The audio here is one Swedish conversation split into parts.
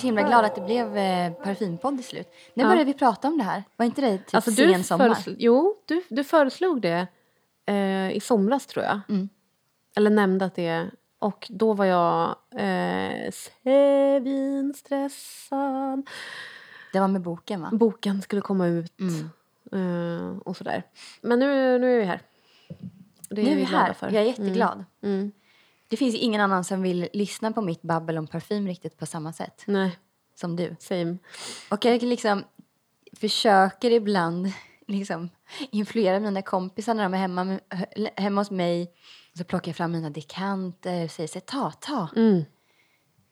Jag är så himla glad att det blev eh, parfympodd till slut. När Ja. började vi prata om det här? Var inte det typ Alltså, sen sommar? jo, du, du föreslog det eh, i somras tror jag. Mm. Eller nämnde att det... Och då var jag eh, svinstressad. Det var med boken va? Boken skulle komma ut Mm. eh, och sådär. Men nu, nu är vi här. Det Nu är vi här. för. Jag är jätteglad. Mm. Mm. Det finns ingen annan som vill lyssna på mitt babbel om parfym riktigt på samma sätt Nej, som du. same. Och jag liksom försöker ibland liksom influera mina kompisar när de är hemma, hemma hos mig. Så plockar jag fram mina dekanter och säger så ta, ta. Mm.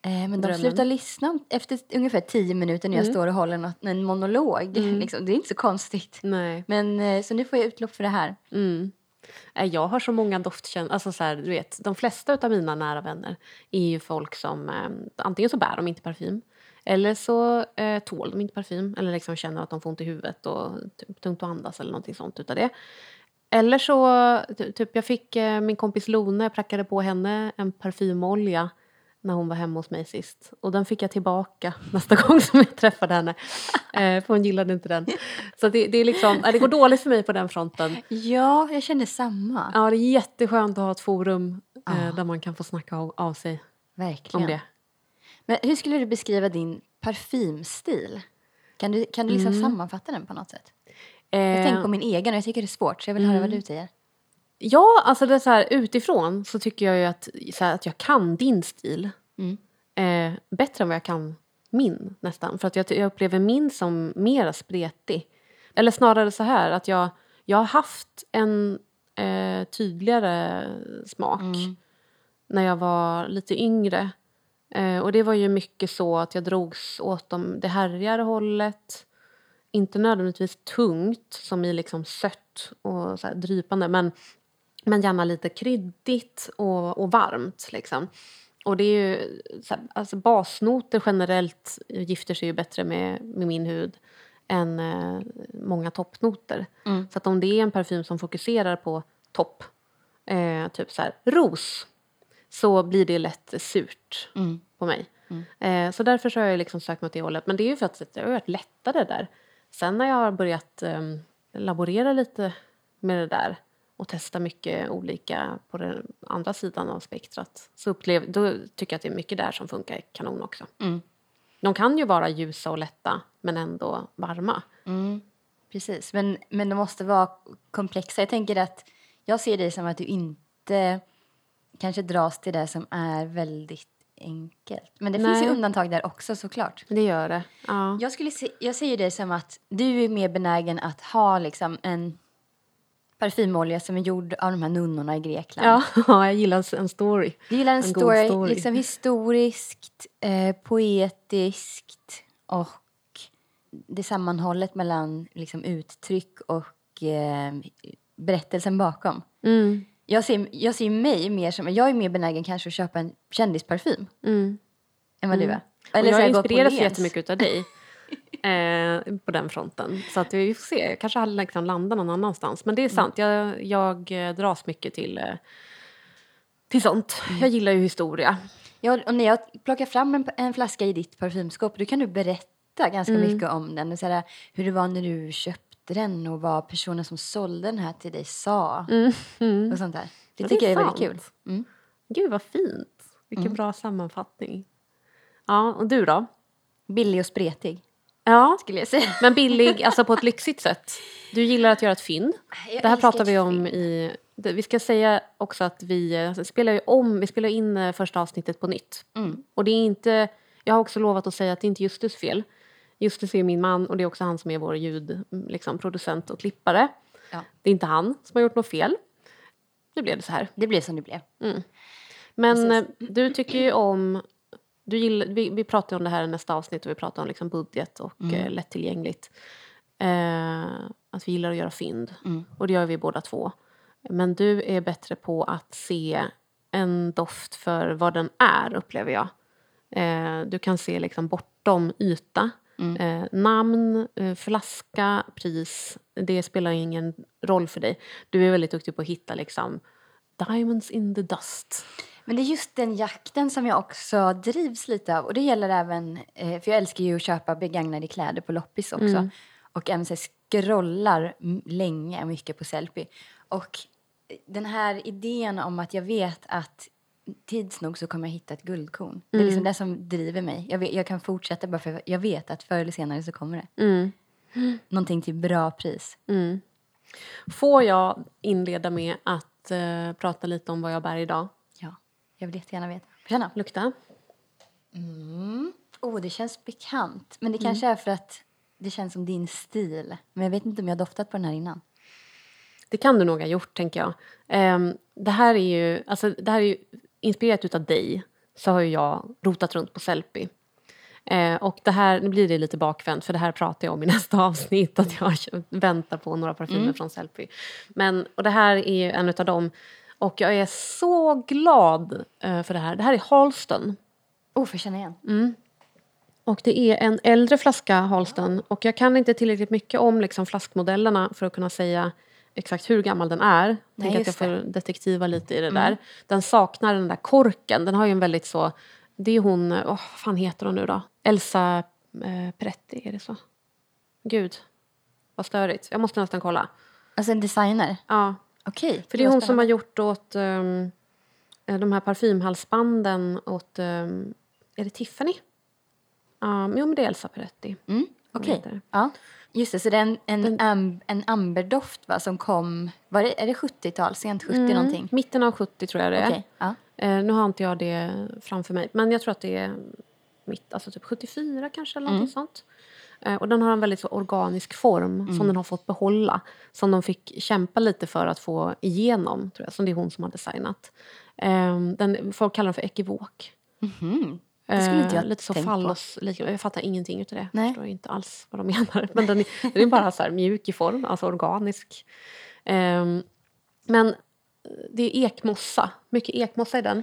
Eh, men de Drömmen. slutar lyssna efter ungefär tio minuter när jag Mm. står och håller något, en monolog. Liksom. Det är inte så konstigt. Nej. Men eh, så nu får jag utlopp för det här. Mm. Eh, jag har så många doftkänslor. Alltså så här, du vet, de flesta av mina nära vänner är ju folk som eh, antingen så bär de inte parfym eller så eh, tål de inte parfym eller liksom känner att de får ont i huvudet och typ, tungt att andas eller någonting sånt utav det. Eller så, typ jag fick eh, min kompis Lone, jag prackade på henne en parfymolja när hon var hemma hos mig sist. Och den fick jag tillbaka nästa gång som jag träffade henne. Eh, för hon gillade inte den. Så det, det, är liksom, det går dåligt för mig på den fronten. Ja, jag känner samma. Ja, det är jätteskönt att ha ett forum eh, där man kan få snacka av, av sig Verkligen. om det. Men hur skulle du beskriva din parfymstil? Kan du, kan du liksom Mm. sammanfatta den på något sätt? Eh, Jag tänker på min egen och jag tycker det är svårt så jag vill höra Mm. vad du säger. Ja, alltså det så här, utifrån så tycker jag ju att, så här, att jag kan din stil Mm. eh, bättre än vad jag kan min nästan. För att jag, jag upplever min som mer spretig. Eller snarare så här att jag, jag har haft en eh, tydligare smak Mm. när jag var lite yngre. Eh, och det var ju mycket så att jag drogs åt dem, det härjigare hållet. Inte nödvändigtvis tungt, som i liksom sött och så här drypande, men, men gärna lite kryddigt och, och varmt. Liksom. Och det är ju, alltså basnoter generellt gifter sig ju bättre med, med min hud än eh, många toppnoter. Mm. Så att om det är en parfym som fokuserar på topp, eh, typ så här ros, så blir det lätt surt Mm. på mig. Eh, så därför så har jag liksom sökt mig åt det hållet. Men det är ju för att det har varit lättare där. Sen när jag har börjat eh, laborera lite med det där och testa mycket olika på den andra sidan av spektrat så upplev, då tycker jag att det är mycket där som funkar kanon också. Mm. De kan ju vara ljusa och lätta men ändå varma. Mm. Precis, men, men de måste vara komplexa. Jag tänker att jag ser dig som att du inte kanske dras till det som är väldigt enkelt. Men det finns Nej. ju undantag där också såklart. Det gör det. Ja. Jag, skulle se, jag ser det som att du är mer benägen att ha liksom en parfymolja som är gjord av de här nunnorna i Grekland. Ja, jag gillar en story. Du gillar en, En story, story. liksom historiskt, eh, poetiskt och det sammanhållet mellan liksom, uttryck och eh, berättelsen bakom. Mm. Jag ser, jag ser mig mer som, jag är mer benägen kanske att köpa en kändisparfym Mm. än vad du är. Och så jag på inspireras jättemycket av dig eh, på den fronten. Så att vi får se. Jag kanske hade liksom landa någon annanstans. Men det är sant, jag, jag eh, dras mycket till, eh, till sånt. Jag gillar ju historia. Ja, och när jag plockar fram en, en flaska i ditt parfymskåp då kan du berätta ganska Mm. mycket om den. Och så här, hur det var när du köpte den och vad personen som sålde den här till dig sa. Mm. Mm. Och sånt där. Det Ja, tycker det jag är är väldigt kul. Mm. Gud vad fint. Vilken bra sammanfattning. Ja, och du då? Billig och spretig Ja, skulle jag säga. men billig, alltså på ett lyxigt sätt. Du gillar att göra ett fynd. Jag Det här pratar vi om i... det- Vi ska säga också att vi eh, spelar ju om, vi spelar in eh, första avsnittet på nytt. Mm. Och det är inte, jag har också lovat att säga att det är inte Justus fel. Justus är min man och det är också han som är vår ljudproducent liksom, producent och klippare. Ja. Det är inte han som har gjort något fel. Nu blev det så här. Det blev som det blev. Men eh, Precis. du tycker ju om... Du gillar, vi, vi pratar om det här i nästa avsnitt och vi pratar om liksom budget och Mm. eh, lättillgängligt. Eh, att vi gillar att göra fynd. Mm. Och det gör vi båda två. Men du är bättre på att se en doft för vad den är, upplever jag. Eh, du kan se liksom bortom yta. Mm. Eh, namn, eh, flaska, pris. Det spelar ingen roll för dig. Du är väldigt duktig på att hitta liksom diamonds in the dust. Men det är just den jakten som jag också drivs lite av. Och det gäller även, eh, för jag älskar ju att köpa begagnade kläder på loppis också. Mm. Och även så scrollar länge mycket på Sellpy. Och den här idén om att jag vet att tids nog så kommer jag hitta ett guldkorn. Det är liksom det som driver mig. Jag, vet, jag kan fortsätta bara för jag vet att förr eller senare så kommer det. Mm. Någonting till bra pris. Mm. Får jag inleda med att eh, prata lite om vad jag bär idag? Ja, jag vill jättegärna veta. Känna. Lukta. Oh, det känns bekant. Men det kanske är för att det känns som din stil. Men jag vet inte om jag har doftat på den här innan. Det kan du nog ha gjort, tänker jag. Ehm, det här är ju, alltså, det här är ju inspirerat utav dig. Så har ju jag rotat runt på Sellpy. Eh, och det här, nu blir det lite bakvänt för det här pratar jag om i nästa avsnitt. Att jag väntar på några parfymer från Sellpy. Men, och det här är ju en utav dem. Och jag är så glad eh, för det här. Det här är Halston. Oh, får känna igen? Och det är en äldre flaska Halston och jag kan inte tillräckligt mycket om liksom flaskmodellerna för att kunna säga exakt hur gammal den är. Tänk att jag får detektiva lite i det där. Den saknar den där korken. Den har ju en väldigt så... Det är hon... Åh, vad fan heter hon nu då? Elsa eh, Peretti, är det så? Gud, vad störigt. Jag måste nästan kolla. Alltså en designer? Ja, Okej. för det är hon som har gjort åt um, de här parfymhalsbanden åt... Um, är det Tiffany? Um, jo, men det är Elsa Peretti. Mm, Okej. det. Ja. Just det, så det är en, en, am, en amberdoft va, som kom... Var det, är det 70-tal? Sent 70 någonting? Mitten av 70 tror jag det är. Okej. Ja. Eh, nu har inte jag det framför mig. Men jag tror att det är mitt, alltså typ 74 kanske eller någonting sånt. Eh, och den har en väldigt så organisk form som den har fått behålla. Som de fick kämpa lite för att få igenom, tror jag. Som det är hon som har designat. Eh, den, folk kallar den för ekivok. Mhm. Det skulle inte jag Eh, lite så fallos, Jag fattar ingenting utav det. Nej. Jag förstår inte alls vad de menar. Men den är, den är bara så här mjuk i form, alltså organisk. Ehm, men det är ekmossa, mycket ekmossa i den.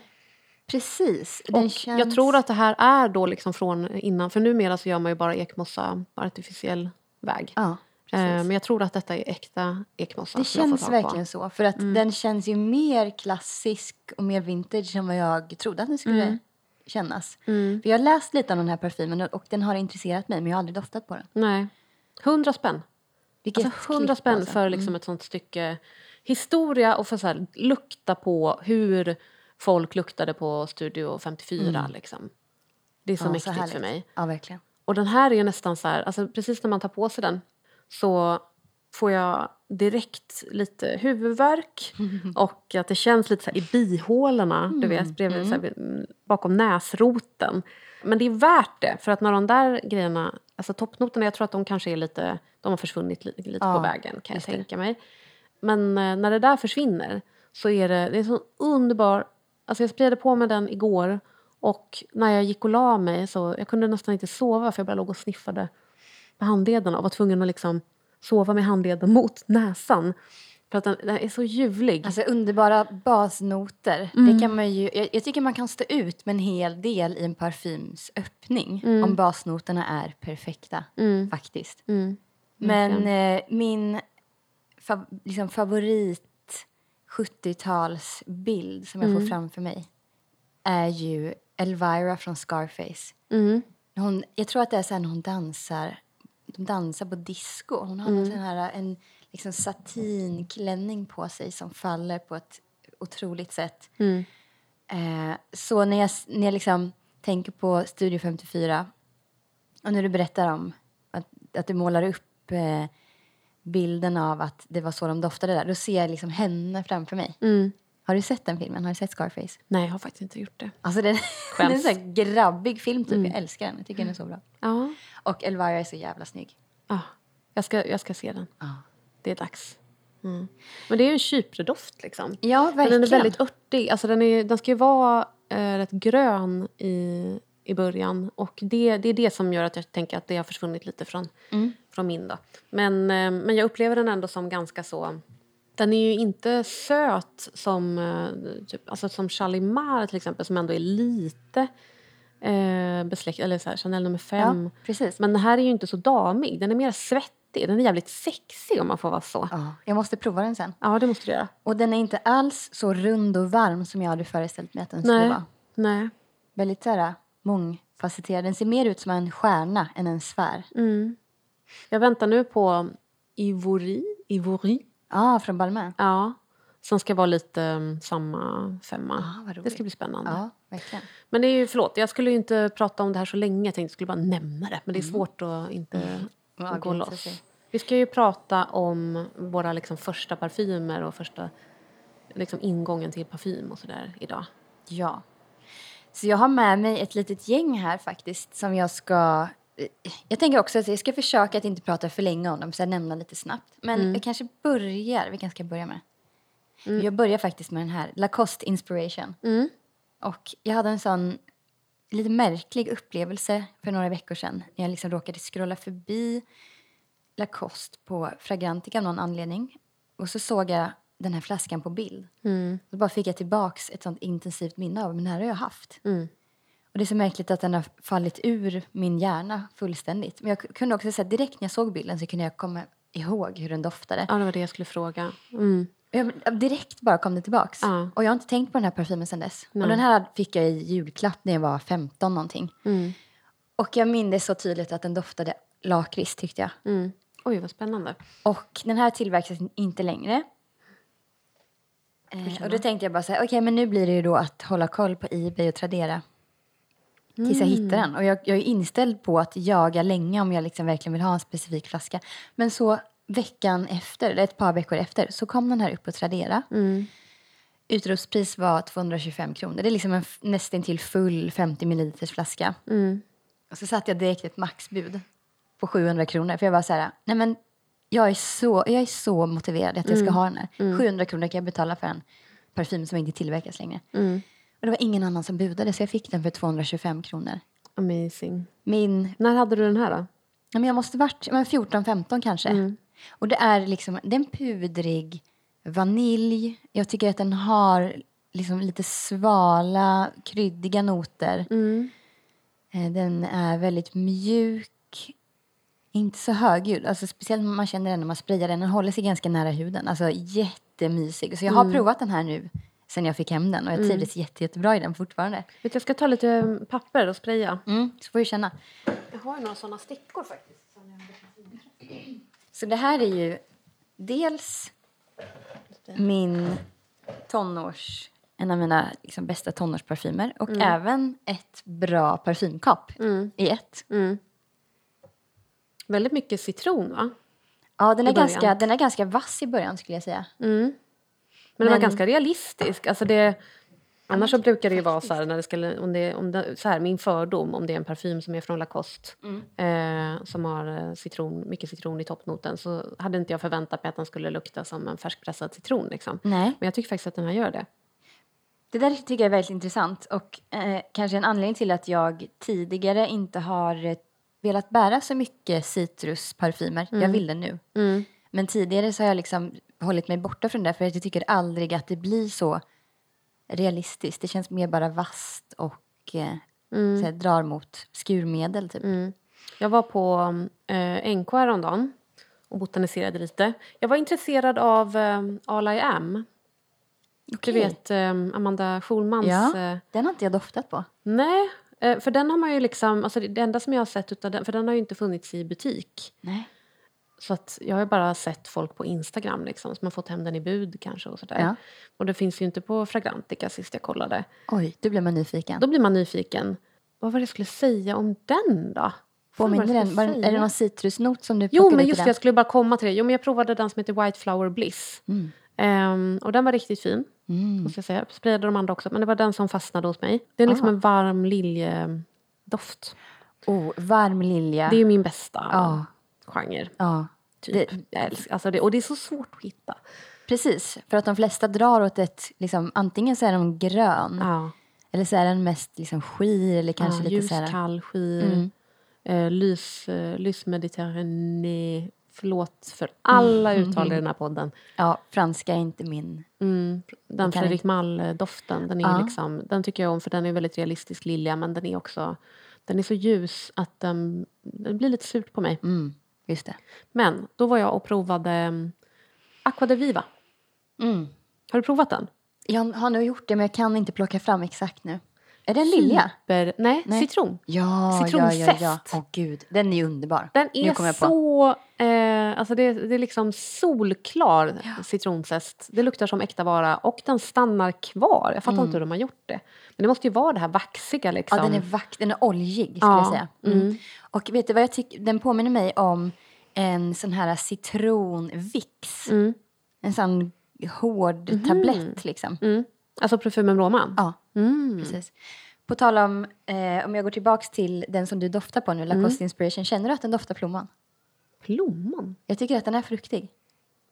Precis. Den Och känns... jag tror att det här är då liksom från innan, för numera så gör man ju bara ekmossa på artificiell väg. Ja, Eh, precis. men jag tror att detta är äkta ekmossa. Det känns på. Mm. verkligen så. För att den känns ju mer klassisk och mer vintage än vad jag trodde att den skulle Mm. kännas. För jag har läst lite om den här parfymen och den har intresserat mig men jag har aldrig doftat på den. Nej. 100 spänn. Vilket Alltså 100 klipp, spänn alltså. för liksom ett sånt stycke historia och för så här, lukta på hur folk luktade på Studio 54. Liksom. Det är så Ja, mäktigt för härligt. mig. Ja, verkligen. Och den här är ju nästan så här, alltså precis när man tar på sig den så får jag direkt lite huvudvärk och att det känns lite så i bihålorna, du vet, bredvid, så här, mm, bakom näsroten. Men det är värt det, för att när de där grejerna, alltså toppnoterna, jag tror att de kanske är lite, de har försvunnit lite, lite Ja, på vägen kan jag just det. tänka mig. Men eh, när det där försvinner så är det, det är så underbar, alltså jag spred på mig den igår och när jag gick och la mig så jag kunde nästan inte sova för jag bara låg och sniffade på handlederna och var tvungen att liksom sova med handleden mot näsan. För att den, den är så ljuvlig. Alltså underbara basnoter. Mm. Det kan man ju, jag, jag tycker man kan stå ut med en hel del i en parfyms öppning. Om basnoterna är perfekta, faktiskt. Mm. Men eh, min fa liksom favorit 70-talsbild som jag Mm. får framför mig är ju Elvira från Scarface. Mm. Hon, jag tror att det är sen hon dansar, de dansar på disco. Hon har Mm. här, en liksom satinklänning på sig som faller på ett otroligt sätt. Mm. Eh, så när jag, när jag liksom tänker på Studio 54 och när du berättar om att, att du målar upp eh, bilden av att det var så de doftade där, då ser jag liksom henne framför mig. Mm. Har du sett den filmen? Har du sett Scarface? Nej, jag har faktiskt inte gjort det. Alltså den, den är en sån grabbig film typ. Jag älskar den. Jag tycker den är så bra. Ja. Och Elvira är så jävla snygg. ja. Jag, ska, jag ska se den. Ja, Det är dags. Mm. Men det är ju en Chypredoft liksom. ja Men verkligen. den är väldigt örtig. Alltså den, är, den ska ju vara eh, rätt grön i, i början. Och det, det är det som gör att jag tänker att det har försvunnit lite från, Mm. Från min. Då. Men, eh, men jag upplever den ändå som ganska så... Den är ju inte söt som, eh, typ, alltså som Chalimar till exempel som ändå är lite eh, besläktad. Eller så här, Chanel nummer fem. Ja, precis. Men den här är ju inte så damig. Den är mer svettig. Den är jävligt sexig om man får vara så. Ja, jag måste prova den sen. Ja, det måste du göra. Och den är inte alls så rund och varm som jag hade föreställt mig att den skulle Nej. vara. Nej. Väldigt så här, mångfacetterad. Den ser mer ut som en stjärna än en sfär. Mm. Jag väntar nu på Ivory. Ivory. Ja, från Balmain. Ja. Som ska vara lite um, samma femma. Ah, det ska bli spännande. Ja, verkligen. Men det är ju, förlåt, jag skulle ju inte prata om det här så länge. Jag tänkte jag skulle bara nämna det. Men det är svårt att inte Mm. Ja, gå loss. Vi ska ju prata om våra liksom, första parfymer och första liksom, ingången till parfym och sådär idag. Ja. Så jag har med mig ett litet gäng här faktiskt som jag ska... Jag tänker också att jag ska försöka att inte prata för länge om dem, så jag nämner lite snabbt. Men vi kanske börjar, vilken ska jag börja med? Jag börjar faktiskt med den här, Lacoste Inspiration. Mm. Och jag hade en sån lite märklig upplevelse för några veckor sedan. När jag liksom råkade scrolla förbi Lacoste på Fragrantica av någon anledning. Och så såg jag den här flaskan på bild. Mm. Då bara fick jag tillbaks ett sånt intensivt minne av men det här har jag haft. Mm. Och det är så märkligt att den har fallit ur min hjärna fullständigt. Men jag kunde också säga direkt när jag såg bilden så kunde jag komma ihåg hur den doftade. Ja, det var det jag skulle fråga. Mm. Jag, direkt bara kom det tillbaks. Ja. Och jag har inte tänkt på den här parfymen sedan dess. Nej. Och den här fick jag i julklapp när jag var 15 någonting. Mm. Och jag minns så tydligt att den doftade lakrits tyckte jag. Mm. Oj, vad spännande. Och den här tillverkas inte längre. Eh, och då tänkte jag bara så här, okej men nu blir det ju då att hålla koll på Ebay och Tradera. Tills jag hittar den. Och jag, jag är inställd på att jaga länge om jag liksom verkligen vill ha en specifik flaska. Men så veckan efter, eller ett par veckor efter, så kom den här upp på Tradera. Mm. Utropspris var 225 kronor. Det är liksom en f- nästan till full 50 milliliters flaska. Mm. Och så satte jag direkt ett maxbud på 700 kronor. För jag var så här, nej men jag är så, jag är så motiverad att jag ska ha den här. 700 kronor kan jag betala för en parfym som inte tillverkas längre. Mm. Det var ingen annan som budade så jag fick den för 225 kronor. Amazing. Min, När hade du den här då? ja, men jag måste varit ja, men 14-15 kanske. Och det är liksom, det är en pudrig vanilj. Jag tycker att den har liksom lite svala, kryddiga noter. Mm. Eh, Den är väldigt mjuk, inte så högljudd. Alltså speciellt när man känner den när man sprayar den. Den håller sig ganska nära huden. Alltså jättemysig. Så jag har provat den här nu sen jag fick hem den och jag trivdes jätte, jättebra i den fortfarande. Vet du, jag ska ta lite eh, papper och spraya. Mm, så får du känna. Jag har ju några sådana stickor faktiskt. Så det här är ju dels min tonårs, en av mina liksom, bästa tonårsparfymer och även ett bra parfymkap i ett. Mm. Väldigt mycket citron, va? Ja, den är, början. ganska, den är ganska vass i början skulle jag säga. Mm. Men, den var ganska realistisk. Alltså det, annars så brukar det ju vara så här, när det ska, om det, om det, så här, min fördom om det är en parfym som är från Lacoste eh, som har eh, citron, mycket citron i toppnoten så hade inte jag förväntat mig att den skulle lukta som en färskpressad citron. Liksom. Nej. Men jag tycker faktiskt att den här gör det. Det där tycker jag är väldigt intressant och eh, kanske en anledning till att jag tidigare inte har eh, velat bära så mycket citrusparfymer. Jag vill det nu. Mm. Men tidigare så har jag liksom hållit mig borta från det för jag tycker aldrig att det blir så realistiskt. Det känns mer bara vasst och eh, så här, drar mot skurmedel typ. Mm. Jag var på eh, NK häromdagen och botaniserade lite. Jag var intresserad av eh, All I Am. Okej. Du vet eh, Amanda Schulmans... Ja, Eh, den har inte jag doftat på. nej, eh, för den har man ju liksom... Alltså det enda som jag har sett utav den, för den har ju inte funnits i butik. Nej. Så att jag har bara sett folk på Instagram liksom, som har fått hem den i bud kanske och sådär. Ja. Och det finns ju inte på Fragrantica sist jag kollade. Oj, då blir man nyfiken. Då blir man nyfiken. Vad var det jag skulle säga om den då? Påminner den, var, är det någon citrusnot som du Jo, men just det, jag skulle bara komma till det. Jo, men jag provade den som heter White Flower Bliss. Mm. Ehm, och den var riktigt fin. Mm. Måste jag säga. Jag sprayade de andra också, men det var den som fastnade hos mig. Det är liksom Ah. en varm liljedoft. Oh, varm lilja. Det är min bästa Ja. Genre. Ja, Typ. Det- älskar, alltså det, och det är så svårt att hitta. precis. För att de flesta drar åt ett, liksom, antingen så är de grön Ja. eller så är den mest liksom skir eller kanske ja, lite ljus, så här. kall, skir. Mm. Eh, lys, eh, lysmediterrané. Förlåt för alla Mm. uttal i den här podden. Ja, franska är inte min. Mm, den Fredrik Mall-doften, den, är Ja. liksom, den tycker jag om för den är väldigt realistisk lilja men den är också den är så ljus att den, den blir lite surt på mig. Mm. Just det. Men då var jag och provade um, Aqua de Viva. Mm. Har du provat den? Jag har nog gjort det, men jag kan inte plocka fram exakt nu. Är det en lilja? Super, nej, Nej. citron. Ja, ja, ja, Citronzest. ja. Åh gud, den är underbar. Den är så... Eh, alltså det, det är liksom solklar citronzest. Det luktar som äkta vara och den stannar kvar. Jag fattar inte hur de har gjort det. Men det måste ju vara det här vaxiga liksom. Mm. Ja, den är vack, den är oljig skulle Ja, jag säga. Mm. Och vet du vad jag tycker? Den påminner mig om en sån här citronvix. Mm. En sån hård tablett liksom. Mm. Alltså parfymen Roman? Ja, Mm. precis. På tal om, eh, om jag går tillbaks till den som du doftar på nu, Lacoste Inspiration. Känner du att den doftar plommon? Plommon? Jag tycker att den är fruktig.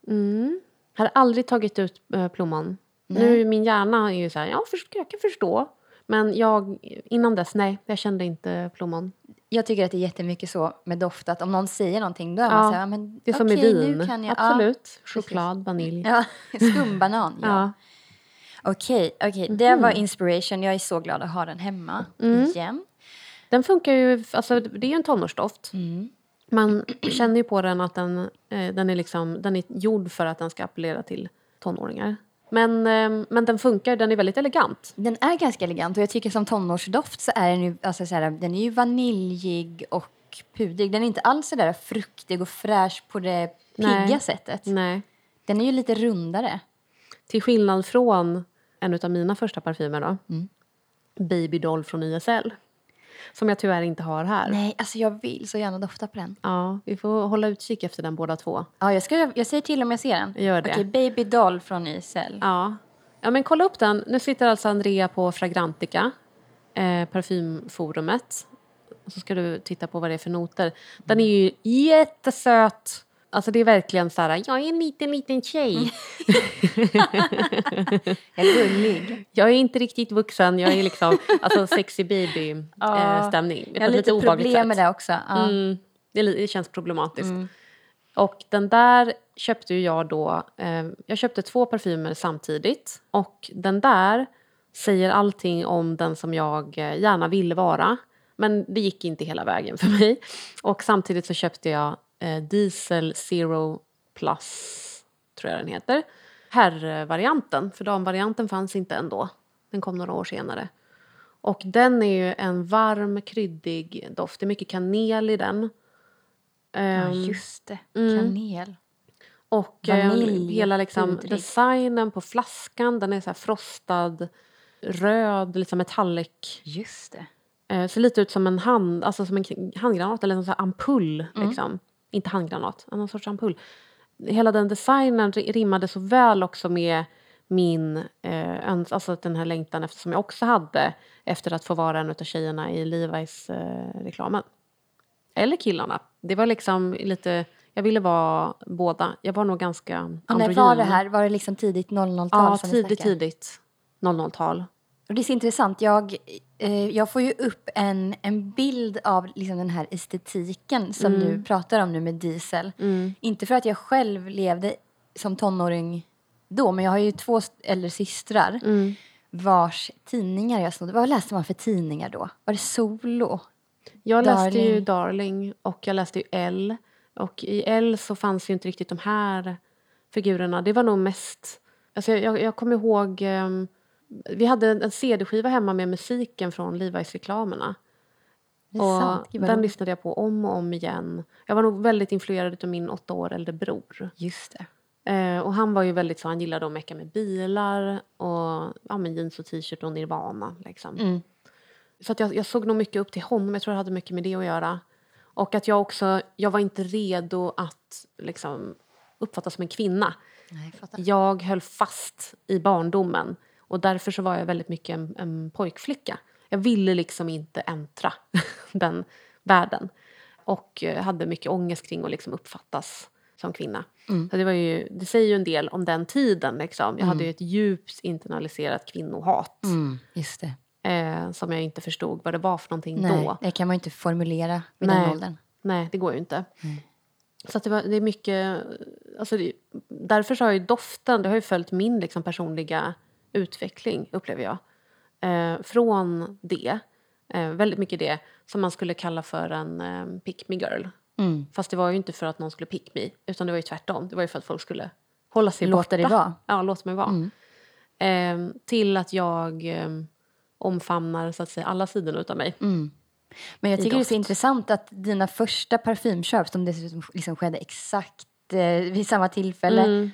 Mm. Jag hade aldrig tagit ut äh, plommon. Nej. Nu min hjärna är ju så här, ja jag kan förstå. Men jag, innan dess, nej, jag kände inte plommon. Jag tycker att det är jättemycket så med doft att om någon säger någonting då är Ja, man så här, men Det är som med vin. nu kan jag, Absolut. Choklad, vanilj. Ja, ja skumbanan, ja. Ja. Okej, okej. det var inspiration. Jag är så glad att ha den hemma igen. Den funkar ju, alltså det är ju en tonårsdoft. Mm. Man känner ju på den att den, eh, den, är liksom, den är gjord för att den ska appellera till tonåringar. Men, eh, men den funkar, den är väldigt elegant. Den är ganska elegant och jag tycker som tonårsdoft så är den ju, alltså så här, den är ju vaniljig och pudrig. Den är inte alls så där fruktig och fräsch på det pigga Nej. sättet. Nej. Den är ju lite rundare. Till skillnad från en av mina första parfymer då. Mm. Baby Doll från YSL. Som jag tyvärr inte har här. Nej, alltså jag vill så gärna dofta på den. Ja, vi får hålla utkik efter den båda två. Ja, jag, ska, jag säger till om jag ser den. Gör det. Okej, Baby Doll från YSL. Ja. ja, men kolla upp den. Nu sitter alltså Andrea på Fragrantica, eh, parfymforumet. Så ska du titta på vad det är för noter. Den är ju jättesöt. Alltså det är verkligen så här, jag är en liten, liten tjej. Jag är gullig. Jag är inte riktigt vuxen, jag är liksom alltså sexy baby Ja. eh, stämning. Jag har lite problem med det också. Ja. Mm, det, känns problematiskt. Och den där köpte jag då, eh, jag köpte två parfymer samtidigt. Och den där säger allting om den som jag eh, gärna ville vara. Men det gick inte hela vägen för mig. Och samtidigt så köpte jag Diesel Zero Plus, tror jag den heter. Herrvarianten, för damvarianten fanns inte ändå. Den kom några år senare. Och den är ju en varm, kryddig doft. Det är mycket kanel i den. Ja, Ehm, just det. mm. Kanel. och eh, Vanilj, hela liksom, designen på flaskan, den är så frostad, röd, liksom metallic. Just det. Eh, ser lite ut som en hand, alltså som en handgranat eller en sån ampull. Mm. Liksom. Inte handgranat, någon sorts ampull. Hela den designen ri- rimmade så väl också med min eh, alltså den här längtan efter, som jag också hade efter att få vara en av tjejerna i Levi's-reklamen. Eller killarna. Det var liksom lite... Jag ville vara båda. Jag var nog ganska när var det här? Var det liksom tidigt 00-tal? Ja, tidigt, tidigt. 00-tal. Och det är så intressant. Jag, eh, jag får ju upp en, en bild av liksom den här estetiken som Mm. du pratar om nu med diesel. Inte för att jag själv levde som tonåring då, men jag har ju två äldre systrar Mm. vars tidningar jag snodde. Vad läste man för tidningar då? Var det Solo? Jag läste ju Darling. Darling och jag läste ju L. Och i L så fanns ju inte riktigt de här figurerna. Det var nog mest... Alltså jag, jag, jag kommer ihåg... ehm, vi hade en CD-skiva hemma med musiken från Levi's-reklamerna. Och den lyssnade jag på om och om igen. Jag var nog väldigt influerad av min åtta år äldre bror. Just. Eh, och han var ju väldigt så, han gillade att mecka med bilar och ja, men jeans och t-shirt och Nirvana. Liksom. Mm. Så att jag, jag såg nog mycket upp till honom. Jag tror det hade mycket med det att göra. Och att jag också, jag var inte redo att liksom, uppfattas som en kvinna. Nej, jag. Jag höll fast i barndomen och därför så var jag väldigt mycket en, en pojkflicka. Jag ville liksom inte äntra den världen och eh, hade mycket ångest kring att liksom uppfattas som kvinna. Så det, var ju, det säger ju en del om den tiden. Liksom. Jag hade ju ett djupt internaliserat kvinnohat Mm, just det. eh, som jag inte förstod vad det var för någonting Nej, då. det kan man ju inte formulera vid Nej. den åldern. Nej, det går ju inte. Så att det, var, det är mycket... Alltså det, därför så har ju doften det har ju följt min liksom personliga utveckling, upplever jag. Eh, från det, eh, väldigt mycket det som man skulle kalla för en eh, pick me girl. Mm. Fast det var ju inte för att någon skulle pick me, utan det var ju tvärtom. Det var ju för att folk skulle hålla sig Låta borta. dig vara. Ja, låt mig vara. Mm. Ehm, till att jag ehm, omfamnar så att säga alla sidor utav mig. Mm. Men jag tycker det är så intressant att dina första parfymköp som dessutom liksom skedde exakt eh, vid samma tillfälle Mm.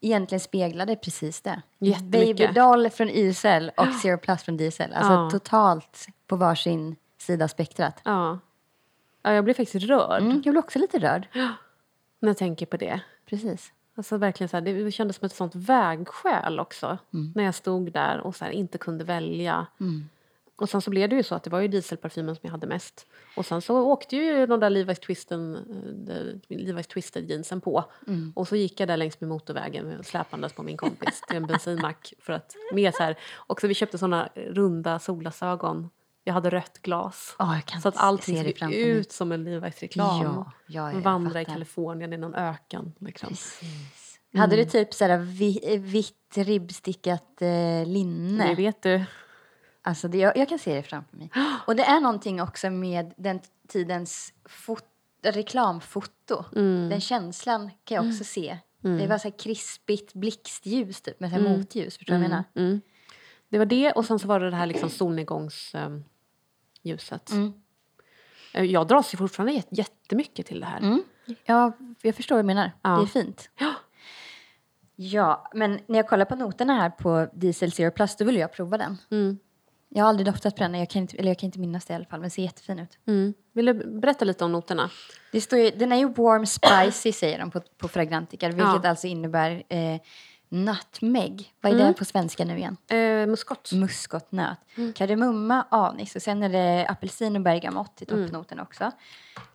Egentligen speglade precis det. Jättemycket. Baby Doll från YSL och Zero Plus från DSL. Alltså Ja. totalt på varsin sida av spektrat. Ja. ja, jag blir faktiskt rörd Mm, jag blir också lite rörd. när jag tänker på det. Precis. Alltså verkligen så här, det kändes som ett sånt vägskäl också. Mm. När jag stod där och så här, inte kunde välja. Och sen så blev det ju så att det var ju dieselparfymen som jag hade mest. Och sen så åkte ju de där Levi's, Twisten, eh, Levi's Twisted jeansen på. Mm. Och så gick jag där längs med motorvägen släpandes på min kompis till en bensinmack. För att, med så här, också vi köpte såna runda solglasögon. Jag hade rött glas. Kan så att allting såg framför mig. ut som en Levi's-reklam. Ja, ja, jag Vandra i. Kalifornien i någon öken. Liksom. Precis. Hade du typ sådär vi, vitt ribbstickat eh, linne? Det vet du. Alltså det, jag, jag kan se det framför mig. Och det är någonting också med den tidens fot, reklamfoto. Mm. Den känslan kan jag också se. Det var så här krispigt blixtljus typ, med så här motljus. Förstår du vad jag menar? Mm. Det var det och sen så var det det här liksom solnedgångsljuset. Mm. Eh, Jag dras ju fortfarande jät- jättemycket till det här. Mm. Ja, jag förstår vad du menar. Ja. Det är fint. Ja. Ja, men när jag kollar på noterna här på Diesel Zero Plus då vill jag prova den. Mm. Jag har aldrig doftat på den, jag kan inte, eller jag kan inte minnas det i alla fall, men ser jättefin ut. Mm. Vill du berätta lite om noterna? Det står ju, den är ju warm spicy säger de på, på Fragrantica, vilket Ja. alltså innebär eh, nutmeg. Vad är Mm. det på svenska nu igen? Eh, muskot. Muskotnöt. Kardemumma, anis och sen är det apelsin och bergamott i toppnoten också.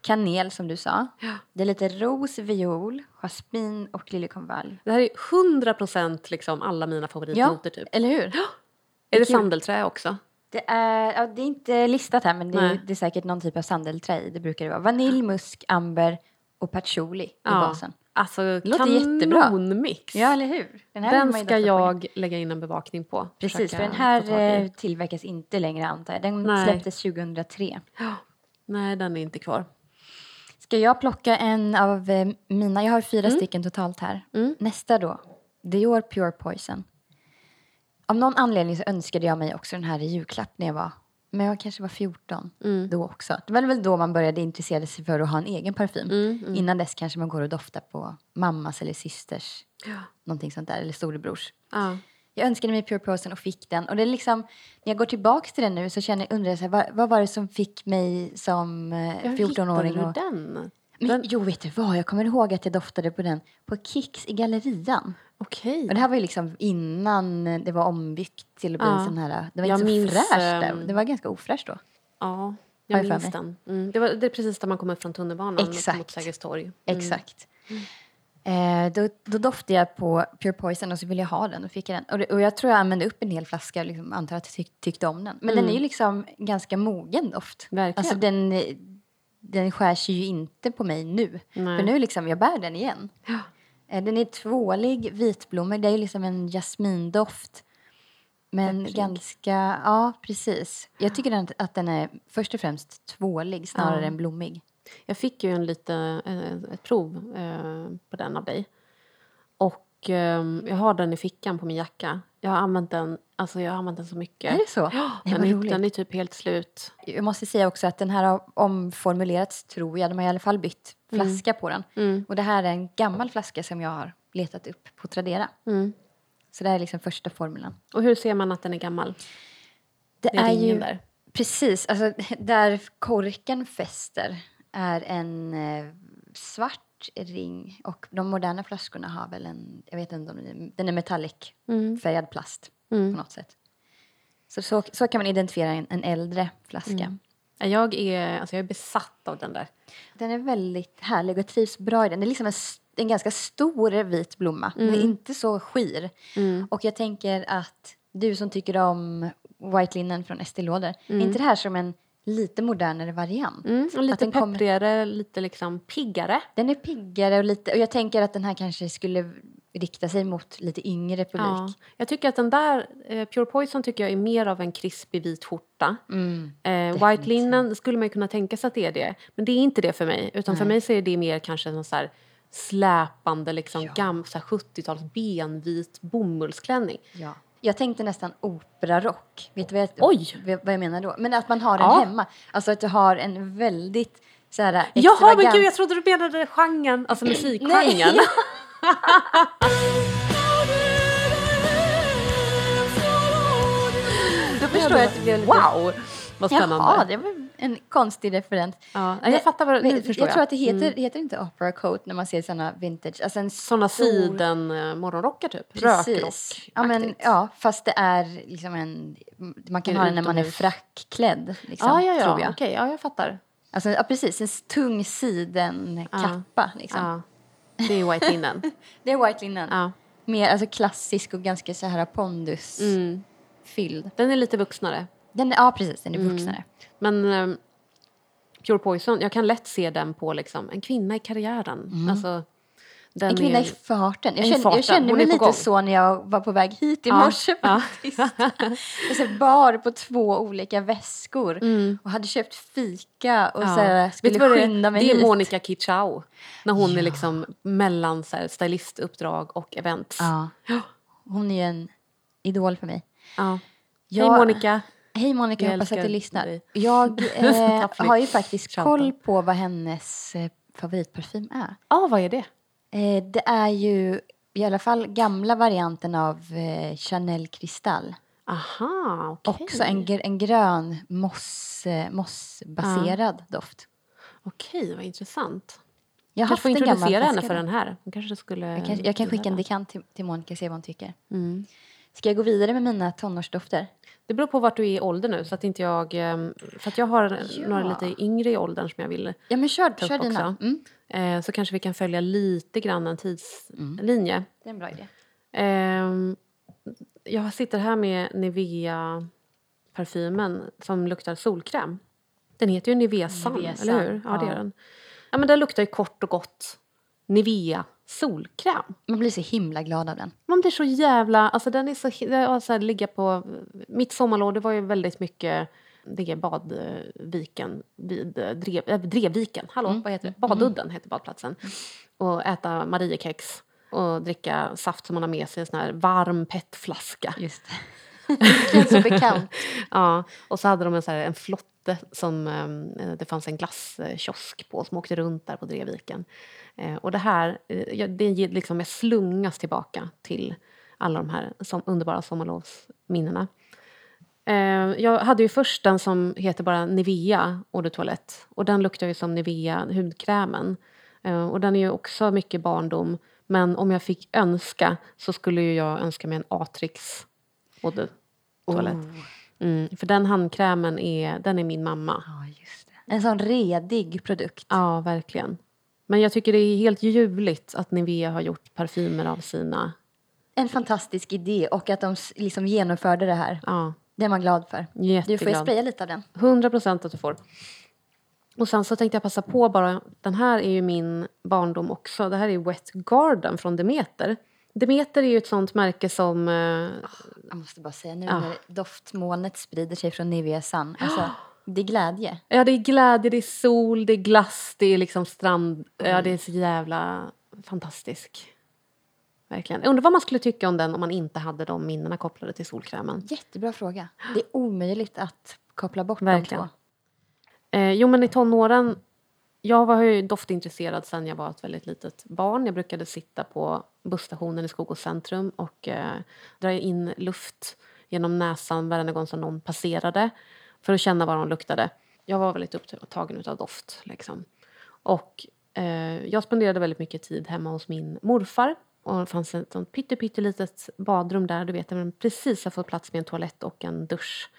Kanel som du sa. Det är lite ros, viol, jasmin och liljekonvalj. Det här är 100 procent liksom alla mina favoritnoter typ. eller hur? Är det sandelträ också? Det är, ja, det är inte listat här men det är, det är säkert någon typ av sandelträ i. Det brukar det vara. Vanilj, musk, amber och patchouli i basen. Alltså kanonmix. Ja, eller hur? Den, Den ska jag lägga in en bevakning på. Precis, för den här eh, tillverkas inte längre antar jag. Den Nej. släpptes 2003. Nej, den är inte kvar. Ska jag plocka en av eh, mina? Jag har fyra stycken totalt här. Mm. Nästa då. Dior Pure Poison. Av någon anledning så önskade jag mig också den här i julklapp när jag var men jag kanske var 14 Mm. då också. Det var väl då man började intressera sig för att ha en egen parfym. Mm, Innan dess kanske man går och doftar på mammas eller systers, Ja. någonting sånt där, eller storebrors. Ja. Jag önskade mig Pure Poison och fick den. Och det är liksom, när jag går tillbaka till den nu så känner, undrar jag så här, vad, vad var det som fick mig som eh, Ja, hur 14-åring? hittade du den? men, den Jo, vet du vad? Jag kommer ihåg att jag doftade på den på Kicks i Gallerian. Okej. Och det här var ju liksom innan det var ombyggt till att bli Ja. en sån här... Det var Jag inte så minns, fräscht där. ehm, Det var ganska ofräscht då. Ja, Har jag jag för minns mig. den. Mm. Det, var, det är precis där man kommer från tunnelbanan Exakt. mot Sergels torg. Exakt. Eh, då, då doftade jag på Pure Poison och så ville jag ha den och fick jag den. Och, det, och jag tror jag använde upp en hel flaska och liksom antar att jag tyck, tyckte om den. Men den är ju liksom ganska mogen doft. Verkligen. Alltså den, den skärs ju inte på mig nu. Nej. För nu liksom, jag bär den igen. Eh, den är tvålig, vitblommig. Det är liksom en jasmindoft. Men Pepprig. ganska, ja precis. Jag tycker att den är först och främst tvålig snarare Ja. än blommig. Jag fick ju en lite, eh, ett prov eh, på den av dig. Och eh, jag har den i fickan på min jacka. Jag har använt den, alltså jag har använt den så mycket. Är det så? Ja, den, var är, den är typ helt slut. Jag måste säga också att den här har omformulerats tror jag. De har i alla fall bytt flaska på den. Mm. Och det här är en gammal flaska som jag har letat upp på Tradera. Mm. Så det här är liksom första formulan. Och hur ser man att den är gammal? Det, Det är är ju där. precis, alltså där korken fäster är en eh, svart ring och de moderna flaskorna har väl en, jag vet inte om den är metallic Mm. färgad plast Mm. på något sätt. Så, så, så kan man identifiera en, en äldre flaska. Mm. Jag är, alltså jag är besatt av den där. Den är väldigt härlig och jag trivs bra i den. Det är liksom en, en ganska stor vit blomma. Den är inte så skir. Mm. Och jag tänker att du som tycker om White Linen från Estée Lauder, är inte det här som en lite modernare variant? Mm. Att lite den kommer- lite liksom piggare. Den är piggare och lite, och jag tänker att den här kanske skulle riktar sig mot lite yngre publik. Ja. Jag tycker att den där, eh, Pure Poison tycker jag är mer av en krispig vit skjorta. Mm. Eh, White Linen skulle man kunna tänka sig att det är det. Men det är inte det för mig. Utan för mig så är det mer kanske någon så här släpande liksom Ja. gam, så här 70-tals benvit bomullsklänning. Ja. Jag tänkte nästan operarock. Vet du vad jag, Oj! vad jag menar då? Men att man har den Ja. hemma. Alltså att du har en väldigt så här, Jaha, men gud jag trodde du menade genren, alltså musikgenren. Då förstår jag att det blev lite... Wow, vad spännande. Jaha, det var en konstig referens. Ja, jag fattar vad, nu förstår jag jag. tror att det heter, heter inte opera coat när man ser såna vintage. Alltså en Såna stor- siden eh, morgonrockar typ. Precis. Ja, men, Rökrock. ja, fast det är liksom en... Man kan ha den när man är frackklädd, liksom, ja, ja, ja. tror jag. Okej, ja, jag fattar. Alltså, ja, precis. En tung sidenkappa. Liksom. Ja. Det är white linen. Det är white linen. ja. Mer alltså, klassisk och ganska så här pondusfylld. Mm. Den är lite vuxnare. Den är, ja, precis. Den är Mm. Men ehm, Pure Poison, jag kan lätt se den på liksom, en kvinna i karriären. Alltså, den En kvinna är, i farten. Jag kände, farten. jag kände mig lite gång. så när jag var på väg hit i Ja, morse. ja. jag bar på två olika väskor och hade köpt fika och så här, Mm. Skulle vad det är? skynda mig Det är. Monica Kitschau. När hon är liksom mellan så här, stylistuppdrag och events. Ja. Hon är ju en idol för mig. Ja. Jag- Hej Monica. Hej Monica, Vi hoppas att du lyssnar. dig. Jag eh, har ju faktiskt Shoutout. koll på vad hennes eh, favoritparfym är. Ja, vad är det? Eh, det är ju i alla fall gamla varianten av eh, Chanel Kristall. Aha, okej. Också en, en grön moss, eh, mossbaserad doft. Okej, vad intressant. Jag kanske får introducera henne för den här. Hon kanske skulle Jag kan, jag kan skicka en dekant till, till Monica och se vad hon tycker. Mm. Ska jag gå vidare med mina tonårsdofter? Det beror på vart du är i ålder nu. Så att inte jag, ehm, för att jag har Ja. några lite yngre i åldern som jag vill Ja, men kör, kör dina. också. Mm. Eh, så kanske vi kan följa lite grann en tidslinje. Det är en bra idé. Ehm, jag sitter här med Nivea-parfymen som luktar solkräm. Den heter ju Nivea Sun, eller hur? Ja, det ja. är den. Ja, men den luktar ju kort och gott Nivea solkräm. Man blir så himla glad av den. Man blir så jävla... Alltså den är så... hi- det är Så här, ligga på... Mitt sommarlov det var ju väldigt mycket... Det är Badviken vid Drev, äh, Drevviken. Hallå, vad heter det? Badudden heter badplatsen. Och äta Mariekex och dricka saft som man har med sig i en sån här varm petflaska. Just det. Så bekant. Ja, och så hade de en, så här, en flotte som eh, det fanns en glasskiosk på som åkte runt där på Drevviken. Eh, och det här, eh, det liksom, jag slungas tillbaka till alla de här som, underbara sommarlovsminnena. Eh, jag hade ju först den som heter bara Nivea Eau de Toilette och den luktar ju som Nivea hudkrämen. Och den är ju också mycket barndom men om jag fick önska så skulle ju jag önska mig en Atrix Eau de Toilette. Mm, för den handkrämen är, den är min mamma. Det. En sån redig produkt. Ja, verkligen. Men jag tycker det är helt ljuvligt att Nivea har gjort parfymer av sina... En fantastisk idé och att de liksom genomförde det här. Ja, Det är man glad för. Du får jätteglad. spraya lite av den. 100 procent att du får. Och sen så tänkte jag passa på bara, den här är ju min barndom också. Det här är Wet Garden från Demeter. Demeter är ju ett sånt märke som... Eh, Jag måste bara säga nu Ja. när doftmolnet sprider sig från Nivea Sun. Alltså, det är glädje. ja, det är glädje, det är sol, det är glass, det är liksom strand. Ja, det är så jävla fantastisk. Verkligen. Jag undrar vad man skulle tycka om den om man inte hade de minnena kopplade till solkrämen. Jättebra fråga. Det är omöjligt att koppla bort Verkligen. de två. Eh, jo, men i tonåren... Jag var ju doftintresserad sen jag var ett väldigt litet barn. Jag brukade sitta på busstationen i Skogås centrum och eh, dra in luft genom näsan varje gång som någon passerade för att känna vad de luktade. Jag var väldigt upptagen av doft. Liksom. Och eh, jag spenderade väldigt mycket tid hemma hos min morfar. Och det fanns ett sånt pytte, pyttelitet badrum där, du vet, där man precis har fått plats med en toalett och en dusch.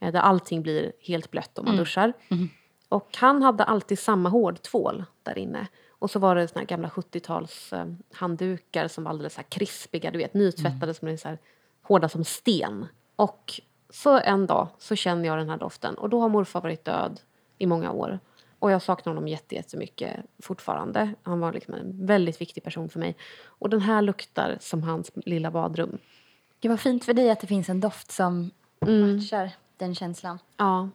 Eh, där allting blir helt blött om man duschar. Och han hade alltid samma hårdtvål där inne. Och så var det såna gamla 70-tals eh, handdukar som var alldeles så krispiga, du vet, nytvättade som är så hårda som sten. Och så en dag så känner jag den här doften och då har morfar varit död i många år. Och jag saknar honom jätte- jättemycket fortfarande. Han var liksom en väldigt viktig person för mig. Och den här luktar som hans lilla badrum. Det var fint för dig att det finns en doft som Mm. matchar den känslan. Ja,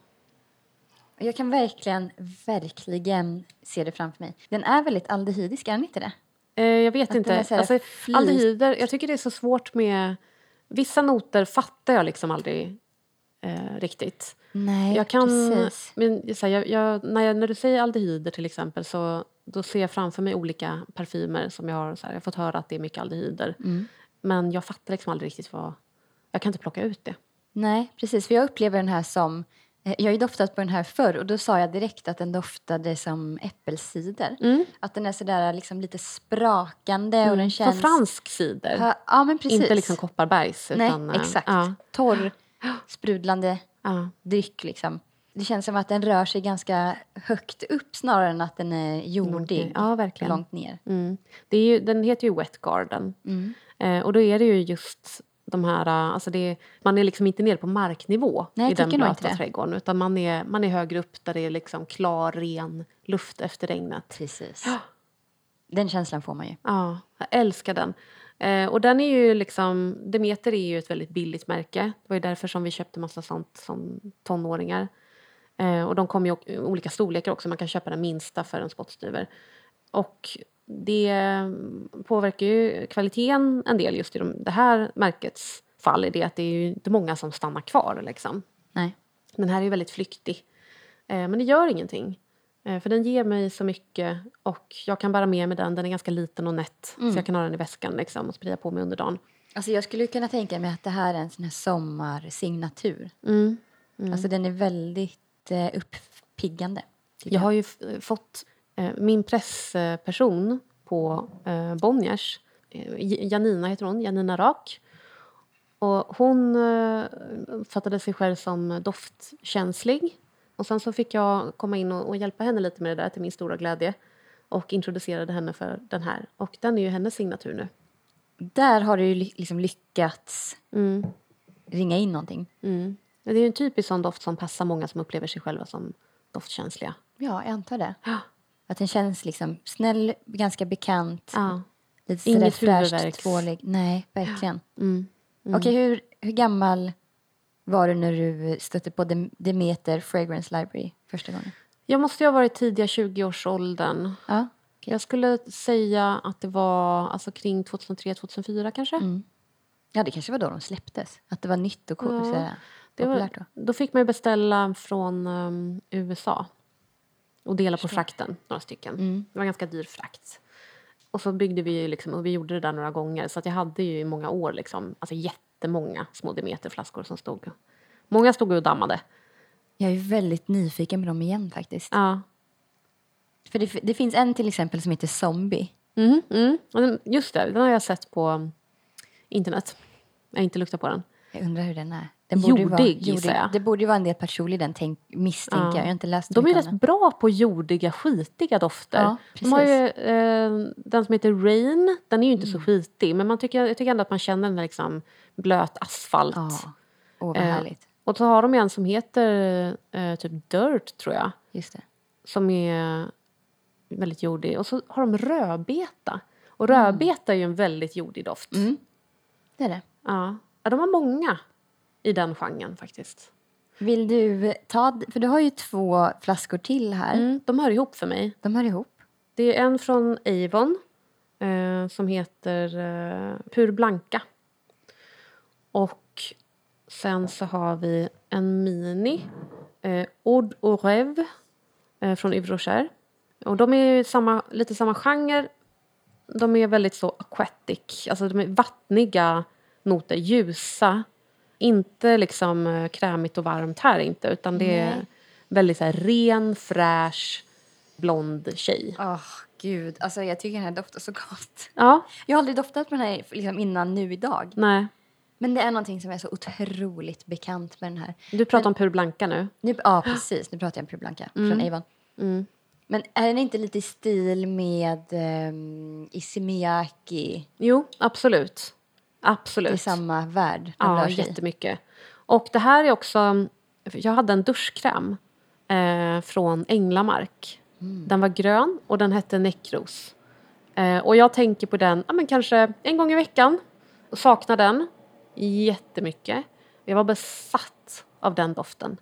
Jag kan verkligen, verkligen se det framför mig. Den är väldigt aldehydisk, är den inte det? Eh, jag vet Att inte. Alltså, aldehyder, jag tycker det är så svårt med... Vissa noter fattar jag liksom aldrig eh, riktigt. Nej, Jag kan, precis. men, så här, jag, jag, när, jag, när du säger aldehyder till exempel så då ser jag framför mig olika parfymer som jag har, så här, jag har fått höra att det är mycket aldehyder. Mm. Men jag fattar liksom aldrig riktigt vad... Jag kan inte plocka ut det. Nej, precis. För jag upplever den här som... eh, Jag har ju doftat på den här förr och då sa jag direkt att den doftade som äppelcider. Mm. Att den är sådär liksom lite sprakande och den känns... Som fransk cider. Ja, men precis. Inte liksom Kopparbergs. Nej, utan, eh, exakt. Ja, Torr, sprudlande ja. dryck liksom. Det känns som att den rör sig ganska högt upp snarare än att den är jordig. Ja, verkligen. Långt ner. Mm. Det är ju, den heter ju Wet Garden. Mm. Eh, och då är det ju just de här... eh, Alltså det, man är liksom inte nere på marknivå Nej, i den blöta trädgården. Utan man är, man är högre upp där det är liksom klar, ren luft efter regnet. Precis. Den känslan får man ju. Ja, jag älskar den. Eh, och den är ju liksom... Demeter är ju ett väldigt billigt märke. Det var ju därför som vi köpte massa sånt som tonåringar. Eh, och de kommer i olika storlekar också. Man kan köpa den minsta för en spottstyver. Och det mm, påverkar ju kvaliteten en del just i de, det här märkets fall. Är det att det är ju inte många som stannar kvar liksom. Nej. Den här är ju väldigt flyktig. Eh, men det gör ingenting. Eh, för den ger mig så mycket och jag kan bära med mig den. Den är ganska liten och nätt. Så jag kan ha den i väskan liksom, och sprida på mig under dagen. Alltså jag skulle kunna tänka mig att det här är en sån här sommarsignatur. Mm. Alltså den är väldigt eh, uppiggande. tycker Jag har ju f- fått eh, min pressperson på eh, Bonniers, eh, Janina heter hon, Janina Rak. Och hon eh, uppfattade sig själv som doftkänslig. Och sen så fick jag komma in och, och hjälpa henne lite med det där till min stora glädje. Och introducerade henne för den här. Och den är ju hennes signatur nu. Där har du ju liksom lyckats Mm. ringa in någonting. Mm. Det är ju en typisk sån doft som passar många som upplever sig själva som doftkänsliga. Ja, jag antar det. Ja. Att den känns liksom snäll, ganska bekant. Ja. Lite Inget tvålig. Nej, verkligen. Mm. Okej, hur, hur gammal var du när du stötte på Dem- Demeter Fragrance Library första gången? Jag måste ju ha varit tidiga 20-årsåldern. Ja. Jag skulle säga att det var alltså kring 2003-2004 kanske. Mm. Ja, det kanske var då de släpptes. Att det var nytt och coolt. Ja, Det var, då. då fick man ju beställa från um, USA och dela på frakten, några stycken. Mm. Det var ganska dyr frakt. Och så byggde vi ju liksom, och vi gjorde det där några gånger så att jag hade ju i många år liksom, alltså jättemånga små Demeterflaskor som stod. Många stod och dammade. Jag är väldigt nyfiken på dem igen faktiskt. Ja. För det, det finns en till exempel som heter Zombie. Mm, mm. Just det, den har jag sett på internet. Jag har inte luktat på den. Jag undrar hur den är. Den borde ju vara, Jordig, gissar jag. Det borde ju vara en del patchouli den, tänk, misstänker Ja. jag. Har inte läst De är rätt bra på jordiga, skitiga dofter. Ja, De har ju, eh, den som heter Rain, den är ju inte så skitig men man tycker, jag tycker ändå att man känner den där liksom blöt asfalt. Ja. Vad Eh. Och så har de en som heter eh, typ Dirt tror jag, Just det. som är väldigt jordig. Och så har de rödbeta. Och rödbeta är ju en väldigt jordig doft. Mm. Det är det. Ja. ja, de har många i den genren faktiskt. Vill du ta... För du har ju två flaskor till här. Mm, de hör ihop för mig. De hör ihop. Det är en från Avon eh, som heter eh, Pur Blanca. Och sen så har vi en mini, eh, Eau au Rêve eh, från Yves Rocher. Och de är ju samma, lite samma genre. De är väldigt så aquatic, alltså de är vattniga noter, ljusa. Inte liksom eh, krämigt och varmt här inte, utan det är Nej. väldigt så här, ren, fräsch, blond tjej. Åh, gud. Alltså, jag tycker den här doftar så gott. Ja, Jag har aldrig doftat på den här liksom, innan nu idag. nej. Men det är någonting som är så otroligt bekant med den här. Du pratar om Pur Blanca nu. Nu, ja, precis. Nu pratar jag om Pure Blanca från Avon. Mm. Men är den inte lite i stil med um, Issey Jo, absolut. Absolut. i samma värld? Ja, jättemycket. Och det här är också... Jag hade en duschkräm eh, från Änglamark. Mm. Den var grön och den hette Näckros. Eh, och jag tänker på den ja, men kanske en gång i veckan. Och saknar den jättemycket. Jag var besatt av den doften.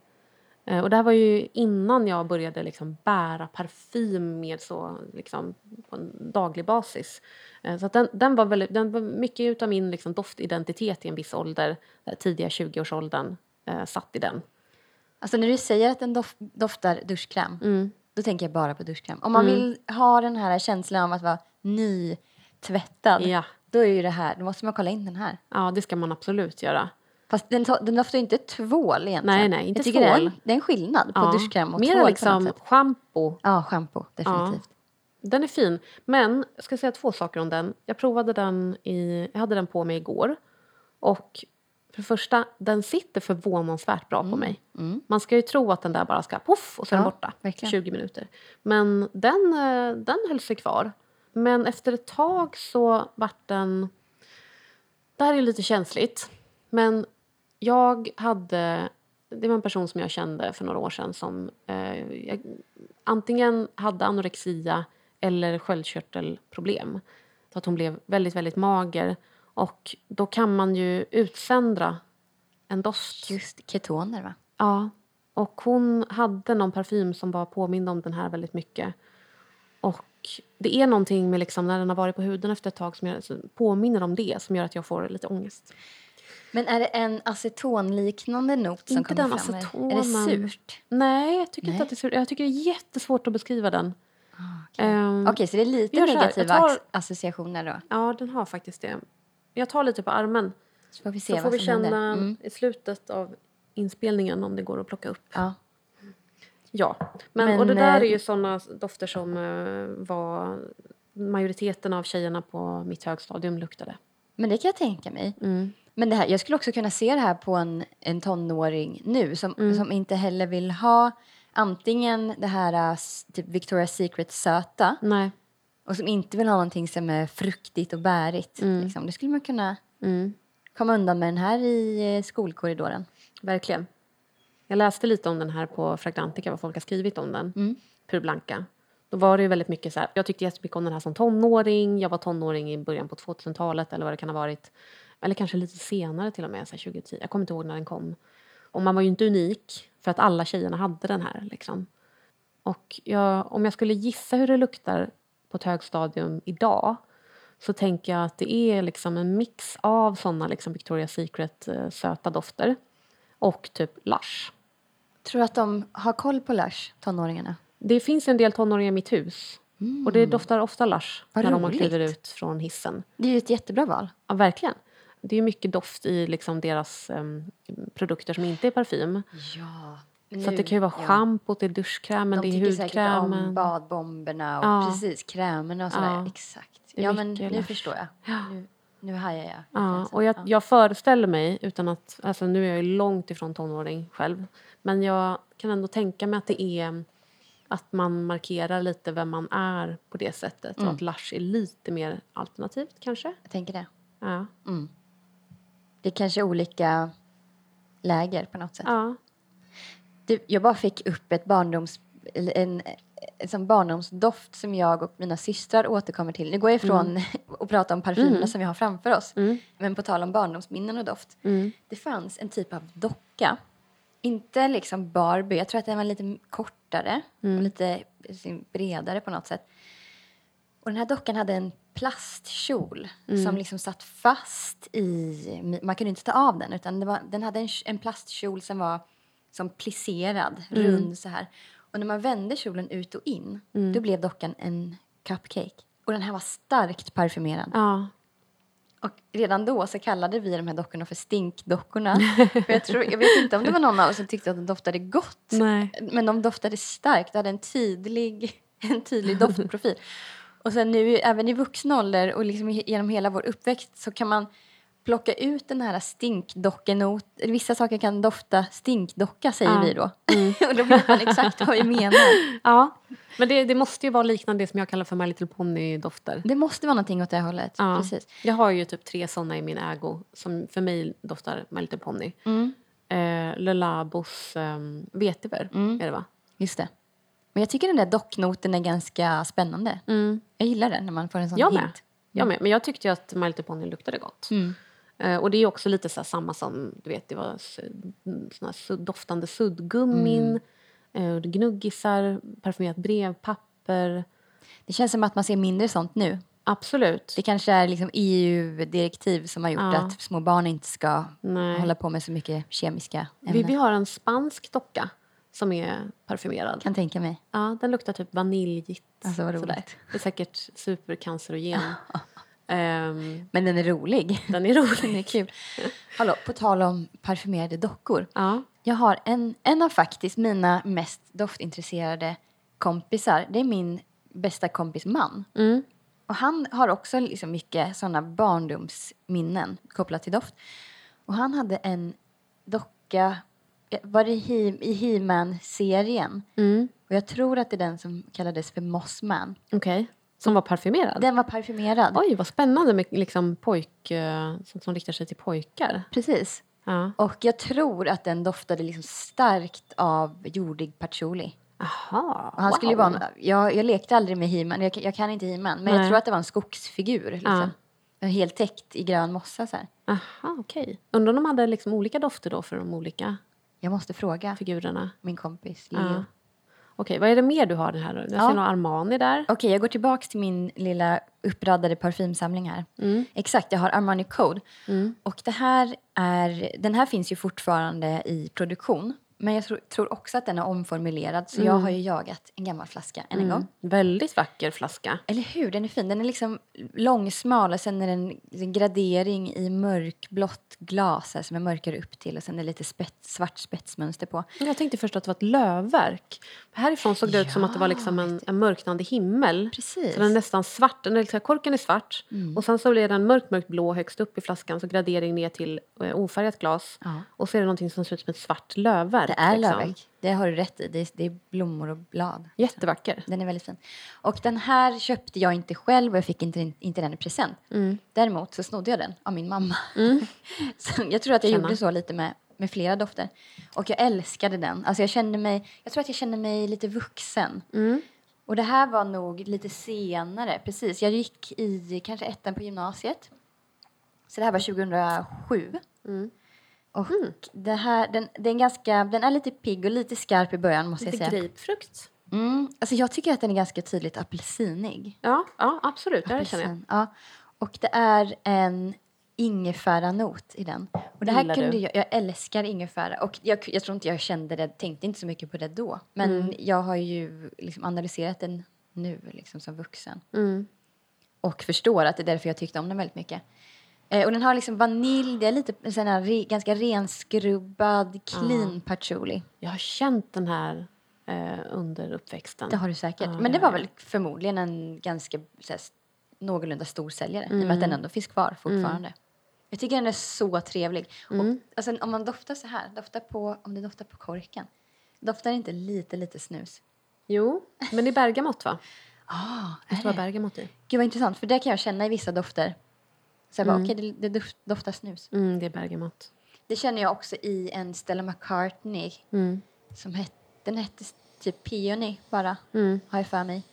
Eh, och det här var ju innan jag började liksom bära parfym mer så liksom på en daglig basis. Eh, så den, den, var väldigt, den var mycket av min liksom doftidentitet i en viss ålder, tidiga 20-årsåldern, eh, satt i den. Alltså när du säger att den dof doftar duschkräm, Mm. då tänker jag bara på duschkräm. Om man vill ha den här känslan av att vara nytvättad, Ja. då är det här, då måste man kolla in den här. ja, det ska man absolut göra. Fast den, den doftar ju inte tvål egentligen. Nej, nej, inte jag tycker Det är, tvål. en, det är en skillnad på Ja. duschkräm och Mer tvål på liksom schampo. Ja, schampo, definitivt. Den är fin. Men jag ska säga två saker om den. Jag provade den i, jag hade den på mig igår. Och för det första, den sitter förvånansvärt bra på mig. Man ska ju tro att den där bara ska poff och den Ja, borta. verkligen. 20 minuter. Men den, eh, den höll sig kvar. Men efter ett tag så vart den... Det här är lite känsligt. Men jag hade... Det var en person som jag kände för några år sedan som eh, jag, antingen hade anorexia eller sköldkörtelproblem. Så att hon blev väldigt, väldigt mager. Och då kan man ju utsöndra en doft. Just ketoner va? Ja. Och hon hade någon parfym som var påmind om den här väldigt mycket. Och det är någonting med liksom när den har varit på huden efter ett tag som som påminner om det som gör att jag får lite ångest. Men är det en acetonliknande not som Inte kommer den fram? acetonen. Är det surt? Nej, jag tycker Nej. inte att det är sur. Jag tycker det är jättesvårt att beskriva den. Okej, Ehm, Okej, så det är lite här, negativa tar- associationer då? Ja, den har faktiskt det. Jag tar lite på armen. Så får vi Så får vi känna. Mm. i slutet av inspelningen om det går att plocka upp. Ja. Ja, men, Men, och det där är eh, ju såna dofter som eh, var majoriteten av tjejerna på mitt högstadium luktade. Men det kan jag tänka mig. Mm. Men det här, jag skulle också kunna se det här på en, en tonåring nu som, Mm. som inte heller vill ha antingen det här äh, typ Victoria's Secret söta Nej. och som inte vill ha någonting som är fruktigt och bärigt. Liksom. Det skulle man kunna Mm. komma undan med den här i eh, skolkorridoren. Verkligen. Jag läste lite om den här på Fragrantica, vad folk har skrivit om den. Mm. Pur Blanca. Då var det ju väldigt mycket så här, jag tyckte jättemycket om den här som tonåring. Jag var tonåring i början på 2000-talet eller vad det kan ha varit. Eller kanske lite senare till och med, så här 2010. Jag kommer inte ihåg när den kom. Och man var ju inte unik för att alla tjejerna hade den här liksom. Och jag, om jag skulle gissa hur det luktar på ett högstadium idag så tänker jag att det är liksom en mix av såna liksom Victoria's Secret eh, söta dofter och typ Lush. Tror du att de har koll på Lush, tonåringarna? Det finns en del tonåringar i mitt hus och det doftar ofta Lush Vad när de roligt. kliver ut från hissen. Det är ju ett jättebra val. Ja, verkligen. Det är mycket doft i liksom deras em, produkter som inte är parfym. Ja. Så att det kan ju vara schampot, det är duschkrämen, De det är tycker säkert om hudkrämen. badbomberna och Ja. precis krämerna och sådär. Ja. Exakt. Ja, men nu Lush. förstår jag. Nu, nu hajar jag. Ja, och jag, Ja. jag föreställer mig, utan att, alltså nu är jag ju långt ifrån tonåring själv, men jag kan ändå tänka mig att det är att man markerar lite vem man är på det sättet Mm. och att Lush är lite mer alternativt kanske. Jag tänker det. Ja. Det är kanske olika läger på något sätt. ja. Du, jag bara fick upp ett barndoms, en, en barndomsdoft som jag och mina systrar återkommer till. Nu går jag ifrån att prata om parfymerna som vi har framför oss. Men på tal om barndomsminnen och doft. Det fanns en typ av docka. Inte liksom Barbie, jag tror att den var lite kortare och lite liksom bredare på något sätt. Och den här dockan hade en plastkjol som liksom satt fast i... Man kunde inte ta av den, utan var, den hade en, en plastkjol som var som plisserad, rund så här. Och när man vände kjolen ut och in, då blev dockan en cupcake. Och den här var starkt parfymerad. ja. Och redan då så kallade vi de här dockorna för stinkdockorna. för jag, tror, jag vet inte om det var någon av oss som tyckte att de doftade gott. Nej. Men de doftade starkt, de hade en tydlig, en tydlig doftprofil. Och sen nu även i vuxen ålder och liksom genom hela vår uppväxt så kan man plocka ut den här stinkdockenot. Vissa saker kan dofta stinkdocka säger Ja. vi då. och då vet man exakt vad vi menar. ja. Men det, det måste ju vara liknande det som jag kallar för My Little Pony-dofter. Det måste vara någonting åt det hållet. Ja. Precis. Jag har ju typ tre såna i min ägo som för mig doftar My Little Pony. Mm. Eh, Le Labos um, vetiver är det va? Just det. Men jag tycker den där docknoten är ganska spännande. Jag gillar den när man får en sån Jag med. hint. Jag med. Men jag tyckte ju att My Little Pony luktade gott. Mm. Eh, och det är också lite så samma som, du vet, det var s- såna här doftande suddgummin, Mm. eh, gnuggisar, parfymerat brevpapper. Det känns som att man ser mindre sånt nu. Absolut. Det kanske är liksom EU-direktiv som har gjort Ja. att små barn inte ska Nej. hålla på med så mycket kemiska ämnen. Vivi har en spansk docka som är parfymerad. Kan tänka mig. Ja, den luktar typ vaniljigt. Alltså, vad roligt. sådär. Det är säkert supercancerogen. Ehm, Men den är rolig. den är rolig. Den är kul. Hallå, på tal om parfymerade dockor. Ja. Jag har en, en av faktiskt mina mest doftintresserade kompisar. Det är min bästa kompis man. Mm. Och han har också liksom mycket sådana barndomsminnen kopplat till doft. Och han hade en docka, var det He- i He-Man-serien? Mm. Och jag tror att det är den som kallades för Mossman. Okej. Som var parfymerad? Den var parfymerad. Oj, vad spännande med liksom pojk, eh, sånt som riktar sig till pojkar. Precis. Ja. Och jag tror att den doftade liksom starkt av jordig patchouli. Aha, Och han skulle ju vara en, jag, jag lekte aldrig med He-Man, jag, jag kan inte He-Man, men jag Nej. tror att det var en skogsfigur. Liksom. Helt täckt i grön mossa. Så här. Aha, okej. Undrar om de hade liksom olika dofter då för de olika Jag måste fråga figurerna. min kompis Leo. Ja. Okej, vad är det mer du har den här? Jag ser Ja. någon Armani där. Okej, jag går tillbaka till min lilla uppradade parfymsamling här. Mm. Exakt, jag har Armani Code. Och det här är, den här finns ju fortfarande i produktion. Men jag tror, tror också att den är omformulerad. Så jag Mm. har ju jagat en gammal flaska än en gång. Väldigt vacker flaska. Eller hur? Den är fin. Den är liksom långsmal och sen är det en, gradering i mörkblått glas här, som är mörkare upp till och sen är det lite spets, svart spetsmönster på. Jag tänkte först att det var ett lövverk. Härifrån såg det ut som att det var liksom en, en mörknande himmel. Precis. Så den är nästan svart. Den är, liksom- korken är svart. Och sen så blir den mörkt, mörkt blå högst upp i flaskan. Så gradering ner till eh, ofärgat glas. Ja. Och så är det någonting som ser ut som ett svart lövverk. Det är liksom. lövverk. Det har du rätt i. Det är, det är blommor och blad. Jättevacker. Den är väldigt fin. Och den här köpte jag inte själv och jag fick inte, inte den i present. Mm. Däremot så snodde jag den av min mamma. så jag tror att jag Känna. gjorde så lite med, med flera dofter. Och jag älskade den. Alltså jag, kände mig, jag tror att jag kände mig lite vuxen. Mm. Och det här var nog lite senare. Precis, jag gick i kanske ettan på gymnasiet. Så det här var 2007. Mm. Och det här, den, den, är ganska, den är lite pigg och lite skarp i början måste jag Lite säga. grapefrukt. Mm, alltså jag tycker att den är ganska tydligt apelsinig. Ja, ja absolut. Det känner jag. Apelsin, Ja. Och det är en ingefära-not i den. Och det här Gillar kunde du? jag, jag älskar ingefära. Och jag, jag tror inte jag kände det, tänkte inte så mycket på det då. Men Mm. jag har ju liksom analyserat den nu liksom som vuxen. Mm. Och förstår att det är därför jag tyckte om den väldigt mycket. Eh, och den har liksom vanilj, det är lite sån här re, ganska renskrubbad, clean patchouli. Jag har känt den här eh, under uppväxten. Det har du säkert. Ja, Men det ja, var ja. väl förmodligen en ganska så här, någorlunda stor säljare i och med Mm. att den ändå finns kvar fortfarande. Jag tycker den är så trevlig. Mm. Och, alltså, om man doftar så här, doftar på, om det doftar på korken, doftar det inte lite, lite snus? Jo, men det är bergamott va? Ah, Det står bergamott i. Gud vad intressant, för det kan jag känna i vissa dofter. Så jag bara, okej, det, det dof- doftar snus. Mm, det är bergamott. Det känner jag också i en Stella McCartney Mm. som hette, den hette typ Peony bara, Mm. har jag för mig.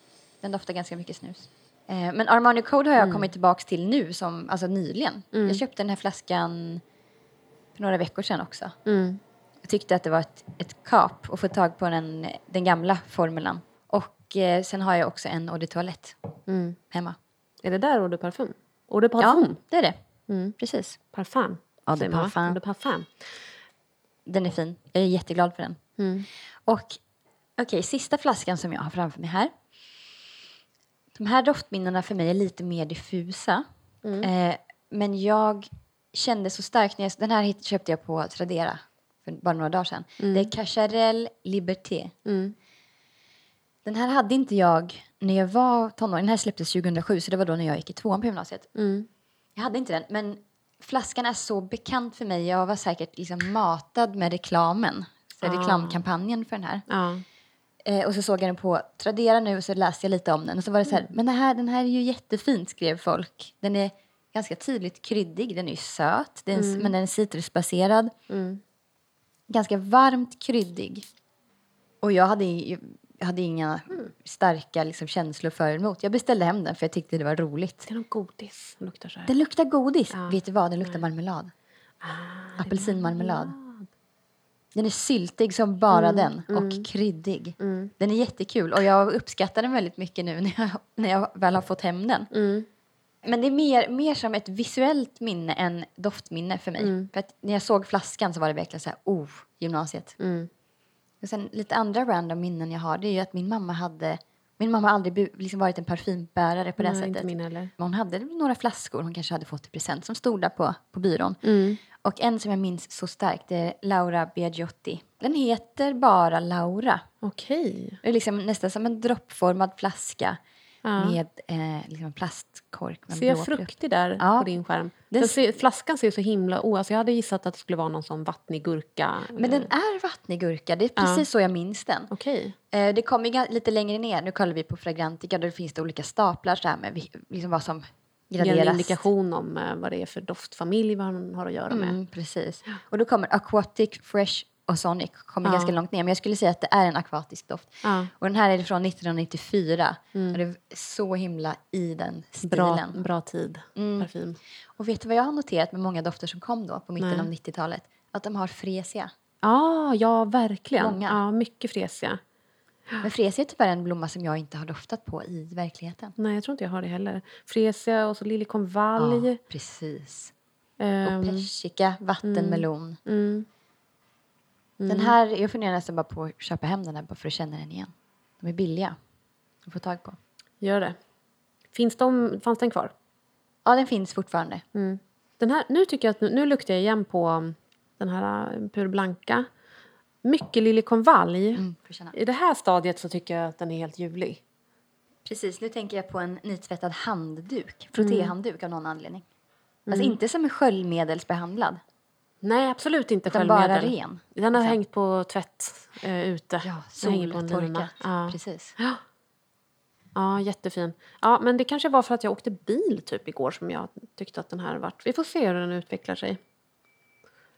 Den doftar ganska mycket snus. Eh, men Armani Code har jag Mm. kommit tillbaks till nu, som, alltså nyligen. Jag köpte den här flaskan för några veckor sedan också. Mm. Jag tyckte att det var ett, ett kap att få tag på den, den gamla formulan. Och eh, sen har jag också en eau de toilette Mm. hemma. Är det där eau de parfum? Eau de Ja, parfum? det är det. Mm. Precis. Parfum. Eau de säger man, va? parfum. De parfum. Den är fin. Jag är jätteglad för den. Mm. Och okej, sista flaskan som jag har framför mig här. De här doftminnena för mig är lite mer diffusa. Eh, men jag kände så starkt, när jag, den här köpte jag på Tradera för bara några dagar sedan. Det är Cacharel Liberté. Mm. Den här hade inte jag när jag var tonåring. Den här släpptes 2007, så det var då när jag gick i tvåan på gymnasiet. Mm. Jag hade inte den, men flaskan är så bekant för mig. Jag var säkert liksom matad med reklamen. Så reklamkampanjen för den här. Ja. Eh, och så såg jag den på Tradera nu och så läste jag lite om den. Och så var det så här, men det här, den här är ju jättefint skrev folk. Den är ganska tydligt kryddig, den är ju söt, den, men den är citrusbaserad. Mm. Ganska varmt kryddig. Och jag hade, ju- jag hade inga starka liksom, känslor för eller emot. Jag beställde hem den för jag tyckte det var roligt. Det är någon godis. som luktar så här. Den luktar godis. Ja. Vet du vad? Den luktar marmelad. Apelsinmarmelad. Den är syltig som bara den och kryddig. Den är jättekul och jag uppskattar den väldigt mycket nu när jag, när jag väl har fått hem den. Mm. Men det är mer, mer som ett visuellt minne än doftminne för mig. För att när jag såg flaskan så var det verkligen så här, oh, gymnasiet. Och sen lite andra random minnen jag har det är ju att min mamma hade min mamma har aldrig liksom varit en parfymbärare på det Nej, sättet. inte min heller. Men Hon hade några flaskor hon kanske hade fått i present som stod där på, på byrån. Mm. Och en som jag minns så starkt är Laura Biagiotti. Den heter bara Laura. Okej. Det är liksom nästan som en droppformad flaska Ja. med eh, liksom en plastkork. Med en Ser jag fruktig där Ja. på din skärm? Den Den ser, flaskan ser så himla... Oh, alltså jag hade gissat att det skulle vara någon sån vattnig gurka. Men den är vattnig gurka. Det är precis så jag minns den. Okej. Eh, det kommer lite längre ner. Nu kollar vi på Fragrantica. Där finns det olika staplar så här med liksom vad som Ge en graderas. indikation om eh, vad det är för doftfamilj vad han har att göra med. Mm, precis. Och då kommer Aquatic, Fresh och Sonic. Kommer Ja. ganska långt ner. Men jag skulle säga att det är en akvatisk doft. Ja. Och den här är från 1994. Och det är så himla i den stilen. Mm. Bra, bra tid. Parfym. Och vet du vad jag har noterat med många dofter som kom då på mitten Nej. av 90-talet? Att de har fresia. Ah, ja, verkligen. Många. Ja, mycket fresiga. Men fresia är tyvärr en blomma som jag inte har doftat på i verkligheten. Nej, jag tror inte jag har det heller. Fresia och så liljekonvalj. Ja, precis. Ehm, Och persika, vattenmelon. mm. Den här, jag funderar nästan bara på att köpa hem den här bara för att känna den igen. De är billiga att få tag på. Gör det. Finns de, fanns den kvar? Ja, den finns fortfarande. Mm. Den här, nu tycker jag att nu, nu luktar jag igen på um, den här uh, Pur Blanca. Mycket liljekonvalj. Mm. I det här stadiet så tycker jag att den är helt ljuvlig. Precis, nu tänker jag på en nytvättad handduk. Frottéhandduk av någon anledning. Alltså inte som är sköljmedelsbehandlad. Nej, absolut inte Utan bara ren. Den har Så. hängt på tvätt eh, ute. Ja, på soltorkat. Ja. Precis. ja, jättefin. Ja, men det kanske var för att jag åkte bil typ igår som jag tyckte att den här vart. Vi får se hur den utvecklar sig.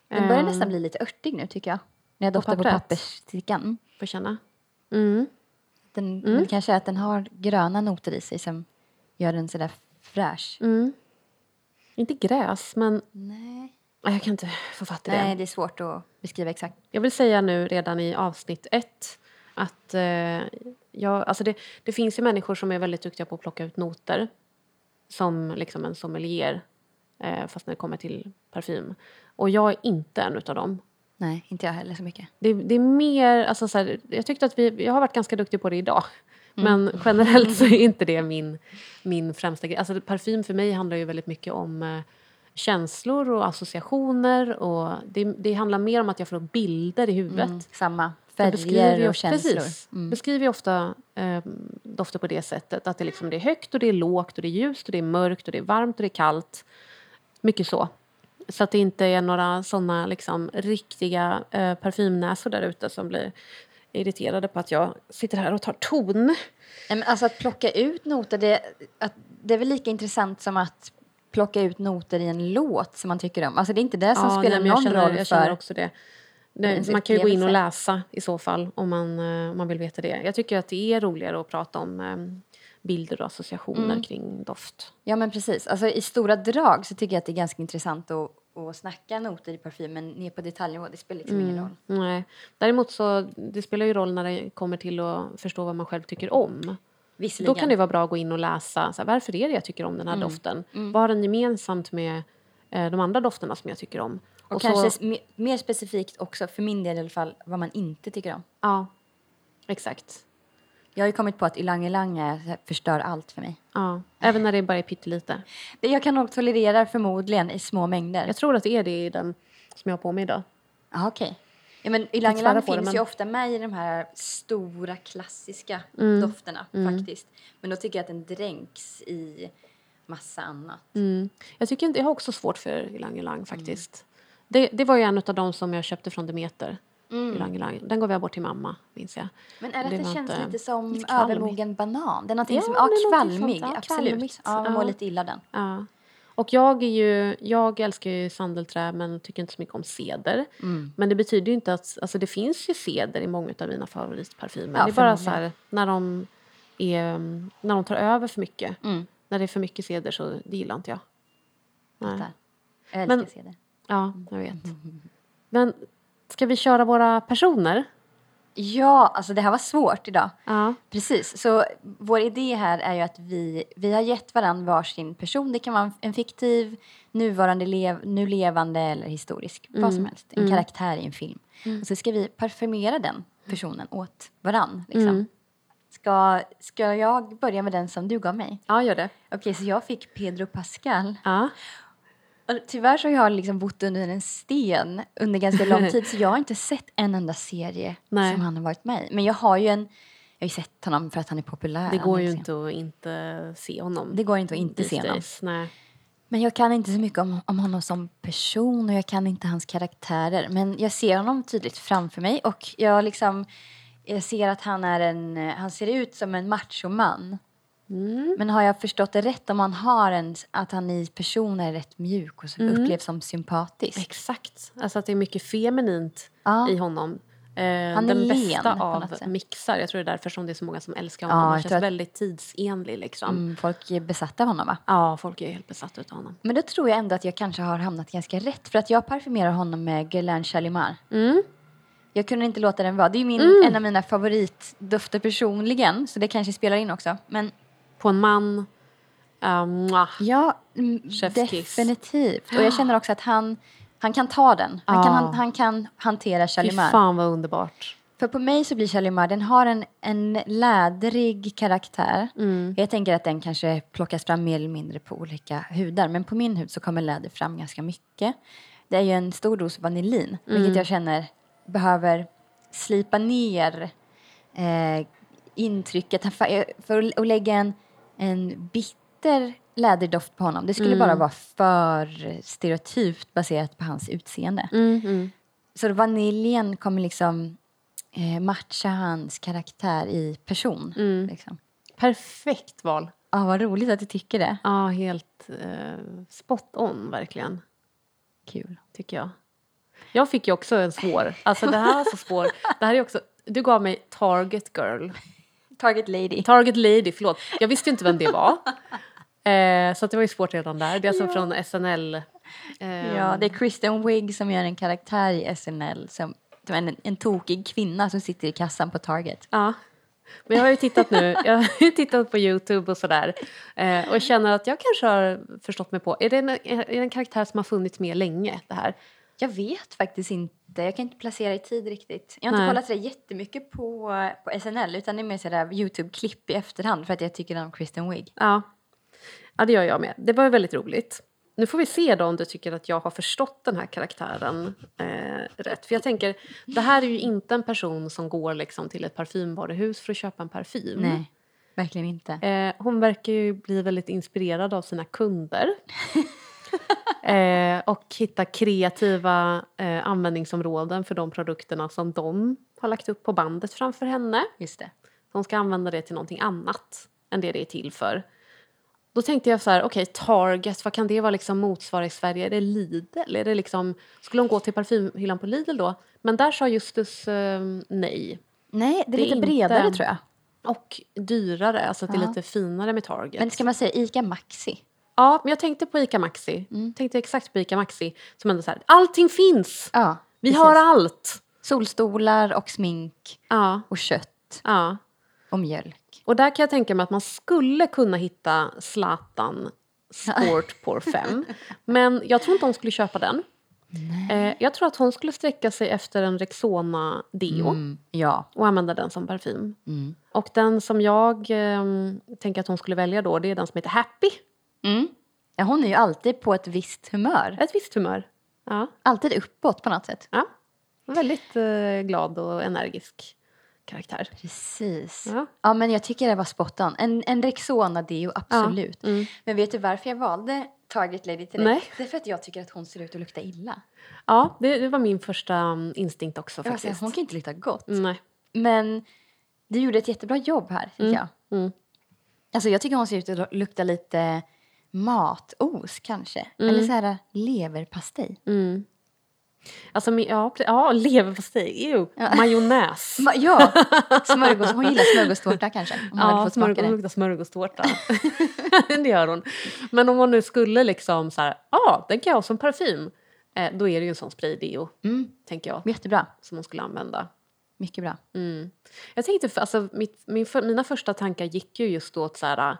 Den börjar Ehm, nästan bli lite örtig nu tycker jag. När jag doftar på pappret? pappersstickan. Mm. Får känna. Mm. Den, men kanske är att den har gröna noter i sig som gör den sådär fräsch. Mm. Inte gräs, men Nej. Jag kan inte få fatt i det. Nej, det är svårt att beskriva exakt. Jag vill säga nu redan i avsnitt ett att eh, jag, alltså det, det finns ju människor som är väldigt duktiga på att plocka ut noter som liksom en sommelier eh, fast när det kommer till parfym. Och jag är inte en utav dem. Nej, inte jag heller så mycket. Det, det är mer, alltså så här, jag tyckte att vi, jag har varit ganska duktig på det idag. Mm. Men generellt så är inte det min, min främsta grej. Alltså parfym för mig handlar ju väldigt mycket om eh, känslor och associationer och det, det handlar mer om att jag får upp bilder i huvudet. Mm, samma. Jag Färger och känslor. Precis. Beskriver ju ofta eh, dofter på det sättet. Att det, liksom, det är högt och det är lågt och det är ljust och det är mörkt och det är varmt och det är kallt. Mycket så. Så att det inte är några såna liksom, riktiga eh, parfymnäsor där ute som blir irriterade på att jag sitter här och tar ton. Nej, men alltså att plocka ut noter, det, att, det är väl lika intressant som att plocka ut noter i en låt som man tycker om. Alltså det är inte det som Ja, spelar nej, någon känner, roll jag för... också det. Ens man kan ju gå in och läsa i så fall om man, eh, om man vill veta det. Jag tycker att det är roligare att prata om eh, bilder och associationer Mm. kring doft. Ja men precis. Alltså i stora drag så tycker jag att det är ganska intressant att, att snacka noter i parfym men ner på detaljnivå det spelar liksom ingen roll. Nej. Däremot så det spelar ju roll när det kommer till att förstå vad man själv tycker om. Visserligen. Då kan det vara bra att gå in och läsa. Så här, varför är det jag tycker om den här Mm. doften? Vad har den gemensamt med eh, de andra dofterna som jag tycker om? och så- kanske s- me- mer specifikt också, för min del i alla fall, vad man inte tycker om. Ja, exakt. Jag har ju kommit på att ylang ylang så förstör allt för mig. Ja. Även när det bara är pyttelite. Jag kan nog tolerera förmodligen i små mängder. Jag tror att det är det i den som jag har på mig idag. Ja, okej. Ja, men ylang ylang finns men- ju ofta med i de här stora klassiska Mm. dofterna faktiskt. Men då tycker jag att den dränks i massa annat. Mm. Jag, tycker inte, jag har också svårt för ylang ylang faktiskt. Det, det var ju en av de som jag köpte från Demeter. Ylang ylang. Den gav jag bort till mamma, minns jag. Men är det, Det att det känns inte- lite som övermogen banan? Det är någonting Ja, som, ja, kvalmig, absolut. Ja, man mår lite illa den. Ja. Och jag, är ju, jag älskar ju sandelträ men tycker inte så mycket om ceder. Mm. Men det betyder ju inte att... Alltså det finns ju ceder i många av mina favoritparfymer. Ja, det är bara så här, när de, är, när de tar över för mycket. Mm. När det är för mycket ceder så det gillar inte jag. Nej. Jag älskar Men- det. Ja, jag vet. Men ska vi köra våra personer? Ja, alltså det här var svårt idag. Ja. Precis, så vår idé här är ju att vi, vi har gett varandra varsin person. Det kan vara en fiktiv, nuvarande, lev, nu levande eller historisk. Vad som helst. En karaktär i en film. Och så ska vi parfymera den personen åt varann. Liksom. Ska, ska jag börja med den som du gav mig? ja, gör det. Okej, så jag fick Pedro Pascal. Ja. Tyvärr så har jag liksom bott under en sten under ganska lång tid så jag har inte sett en enda serie Nej. som han har varit med i. Men jag har ju en... Jag har ju sett honom för att han är populär. Det går ju inte att inte se honom. Det går inte att inte se honom. Nej. Men jag kan inte så mycket om, om honom som person och jag kan inte hans karaktärer. Men jag ser honom tydligt framför mig och jag liksom... Jag ser att han är en... Han ser ut som en machoman. Mm. Men har jag förstått det rätt om han har en... Att han i person är rätt mjuk och Mm. upplevs som sympatisk? Exakt. Alltså att det är mycket feminint Ja. i honom. Eh, Han är den len bästa av mixar. Jag tror det är därför som det är så många som älskar Ja, honom. Han jag känns att- väldigt tidsenlig liksom. Mm, folk är besatta av honom va? Ja, folk är helt besatta av honom. Men då tror jag ändå att jag kanske har hamnat ganska rätt. För att jag parfymerar honom med Guerlain Chalimar. Mm. Jag kunde inte låta den vara. Det är min, en av mina favoritdofter personligen. Så det kanske spelar in också. Men På en man. Mwah. ja, mm, definitivt. Och jag känner också att han, han kan ta den. Han, kan, Ja. han, han kan hantera Fy Chalimar. fan vad underbart. För på mig så blir Chalimar, den har en, en lädrig karaktär. Mm. Jag tänker att den kanske plockas fram mer eller mindre på olika hudar. Men på min hud så kommer läder fram ganska mycket. Det är ju en stor dos vanillin, Mm. vilket jag känner behöver slipa ner eh, intrycket. För att lägga en, en bitter läderdoft på honom, det skulle Mm. bara vara för stereotypt baserat på hans utseende. Mm, mm. Så vaniljen kommer liksom eh, matcha hans karaktär i person. Mm. Liksom. Perfekt val. Ja, vad roligt att du tycker det. Ja, helt eh, spot on verkligen. Kul. tycker jag. Jag fick ju också en svår. Alltså det här var så svår. Det här är också, du gav mig Target Girl. Target Lady. Target Lady, förlåt. Jag visste ju inte vem det var. Eh, så det var ju svårt redan där. Det är alltså från SNL. Eh, Ja, det är Kristen Wiig som gör en karaktär i SNL som, en, en tokig kvinna som sitter i kassan på Target. ja. Men jag har ju tittat nu, jag har tittat på Youtube och sådär. Eh, och känner att jag kanske har förstått mig på, är det en, är det en karaktär som har funnits med länge det här? Jag vet faktiskt inte. Jag kan inte placera i tid riktigt. Jag har inte Nej. kollat så där jättemycket på, på SNL utan det är mer sådär Youtube-klipp i efterhand för att jag tycker om Kristen Wiig. Ja. ja, det gör jag med. Det var ju väldigt roligt. Nu får vi se då om du tycker att jag har förstått den här karaktären eh, rätt. För jag tänker, det här är ju inte en person som går liksom till ett parfymvaruhus för att köpa en parfym. Nej, verkligen inte. Eh, hon verkar ju bli väldigt inspirerad av sina kunder. eh, och hitta kreativa eh, användningsområden för de produkterna som de har lagt upp på bandet framför henne. Just det. Hon ska använda det till någonting annat än det det är till för. Då tänkte jag så här, okej, Target, vad kan det vara liksom motsvara i Sverige? Är det Lidl? Är det liksom, skulle hon gå till parfymhyllan på Lidl då? Men där sa Justus eh, nej. Nej, det är Det är lite inte- bredare tror jag. Och dyrare, alltså att det är lite finare med Target. Men ska man säga ICA Maxi? Ja, men jag tänkte på ICA Maxi. Mm. Tänkte exakt på ICA Maxi. Som ändå så här, allting finns! Ja, Vi precis. har allt! Solstolar och smink Ja, och kött ja. och mjölk. Och där kan jag tänka mig att man skulle kunna hitta Zlatan Sport Por 5. Men jag tror inte hon skulle köpa den. Eh, jag tror att hon skulle sträcka sig efter en Rexona Deo Mm, ja. och använda den som parfym. Mm. Och den som jag eh, tänker att hon skulle välja då, det är den som heter Happy. Mm. ja. Hon är ju alltid på ett visst humör. Ett visst humör. Ja, Alltid uppåt på något sätt. ja. Väldigt eh, glad och energisk karaktär. Precis. Ja. Ja, men jag tycker det var spot on. En, en Rexona Deo, absolut. Mm. Men vet du varför jag valde Target Lady till dig? Det är för att jag tycker att hon ser ut att lukta illa. Ja, det, det var min första mm, instinkt också faktiskt. hon kan inte lukta gott. Nej. Men du gjorde ett jättebra jobb här, tycker Mm. jag. Mm. Alltså jag tycker hon ser ut att lukta lite matos kanske. Eller så här leverpastej. Mm. Alltså, ja, ja leverpastej, ew. Majonnäs. Ma- Ja, smörgås. Hon gillar smörgåstårta kanske. Om hon Ja, fått smaka smörgås, hon luktar smörgåstårta. det gör hon. Men om man nu skulle liksom så här, ja, ah, den kan jag ha som parfym. Eh, då är det ju en sån spraydeo, Mm, tänker jag, jättebra. som man skulle använda. Mycket bra. Mm. Jag tänkte, alltså, mitt, min, mina första tankar gick ju just åt så här,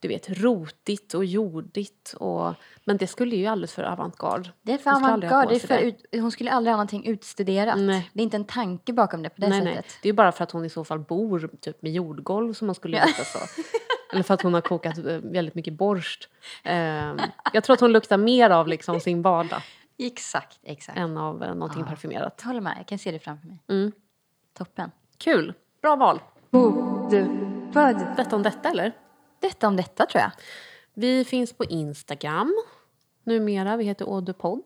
du vet, rotigt och jordigt. Och, men det skulle ju alldeles för avantgarde. Det är för Hon skulle aldrig ha avantgarde. på Det är sig för ut, hon skulle aldrig ha någonting utstuderat. Nej. Det är inte en tanke bakom det på det nej, nej. sättet. Det är ju bara för att hon i så fall bor typ med jordgolv som man skulle lukta så. Eller för att hon har kokat eh, väldigt mycket borst. Ehm, jag tror att hon luktar mer av liksom sin vardag Exakt, exakt. än av eh, någonting parfymerat. Jag håller med, jag kan se det framför mig. Mm. Toppen. Kul! Bra val. Bokdepod. Detta om detta eller? Detta om detta tror jag. Vi finns på Instagram numera. Vi heter Audepodd.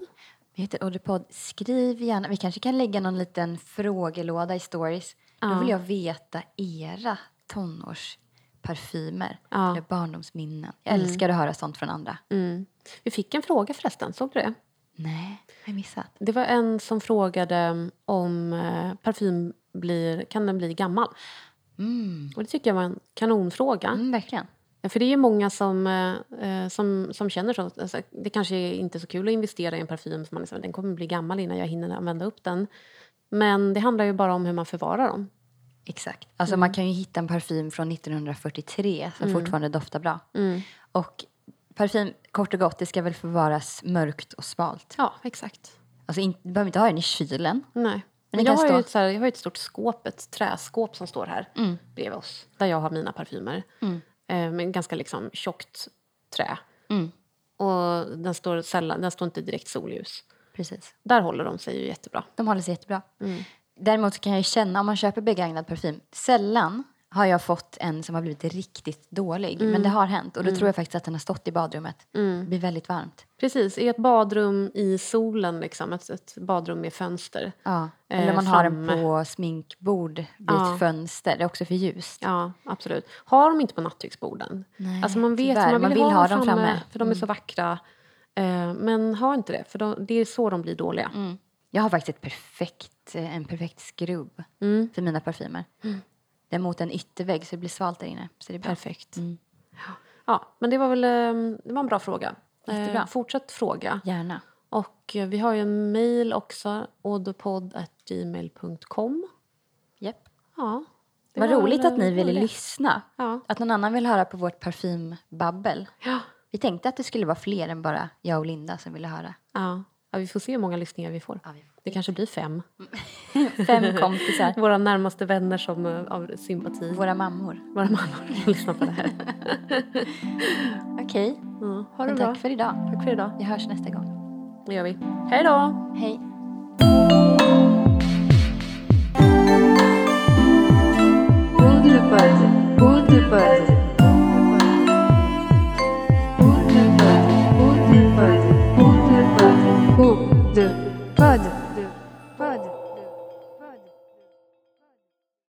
Vi heter Odderpodd. Skriv gärna. Vi kanske kan lägga någon liten frågelåda i stories. Då Ja. vill jag veta era tonårsparfymer Ja. eller barndomsminnen. Jag älskar att höra sånt från andra. Mm. Vi fick en fråga förresten, såg du det? Nej, jag missat? Det var en som frågade om eh, parfym blir, kan den bli gammal? Mm. Och det tycker jag var en kanonfråga. Mm, verkligen. För det är ju många som, eh, eh, som, som känner så. Alltså, det kanske är inte är så kul att investera i en parfym för man liksom, den kommer bli gammal innan jag hinner använda upp den. Men det handlar ju bara om hur man förvarar dem. Exakt. Alltså man kan ju hitta en parfym från 1943 som fortfarande doftar bra. Mm. Och parfym, kort och gott, det ska väl förvaras mörkt och smalt. Ja, exakt. Alltså in, du behöver inte ha den i kylen. Nej. Men jag, har stå- ju ett, så här, jag har ett stort skåp, ett träskåp som står här Mm. bredvid oss. Där jag har mina parfymer. Mm. Eh, med ganska liksom tjockt trä. Mm. Och den står, sällan, den står inte direkt solljus. Precis. Där håller de sig ju jättebra. De håller sig jättebra. Mm. Däremot kan jag känna om man köper begagnad parfym. Sällan har jag fått en som har blivit riktigt dålig. Men det har hänt. Och då tror jag faktiskt att den har stått i badrummet. Mm. Det blir väldigt varmt. Precis, i ett badrum i solen, liksom, ett, ett badrum med fönster. Ja. Eh, Eller man har den på sminkbord vid Ja. ett fönster. Det är också för ljust. Ja, absolut. Har de inte på nattduksborden. Nej, alltså man vet, tyvärr. man vill, Man vill ha, ha dem framme, framme. för de är så vackra. Eh, men ha inte det, för de, det är så de blir dåliga. Mm. Jag har faktiskt ett perfekt, eh, en perfekt skrubb Mm. för mina parfymer. Det är mot en yttervägg så det blir svalt där inne. Så det är bra. Perfekt. Mm. Ja, men det var väl eh, det var en bra fråga. Jättebra. Eh, fortsätt fråga. Gärna. Och eh, vi har ju en mejl också, odopodd.gmail.com. Yep. Ja. det Vad var roligt att ni ville roligt. lyssna. Ja. Att någon annan vill höra på vårt parfymbabbel. Ja. Vi tänkte att det skulle vara fler än bara jag och Linda som ville höra. Ja. ja, vi får se hur många lyssningar vi får. Ja, vi får Det kanske blir fem. Fem kompisar. Våra närmaste vänner som eh, av sympati. Våra mammor. Våra mammor som lyssnar på det här. Okej, Ja, ha det bra. tack för idag. Tack för idag. Vi hörs nästa gång. Det gör vi. Hej då! Hej. Bokdepod. Bokdepod.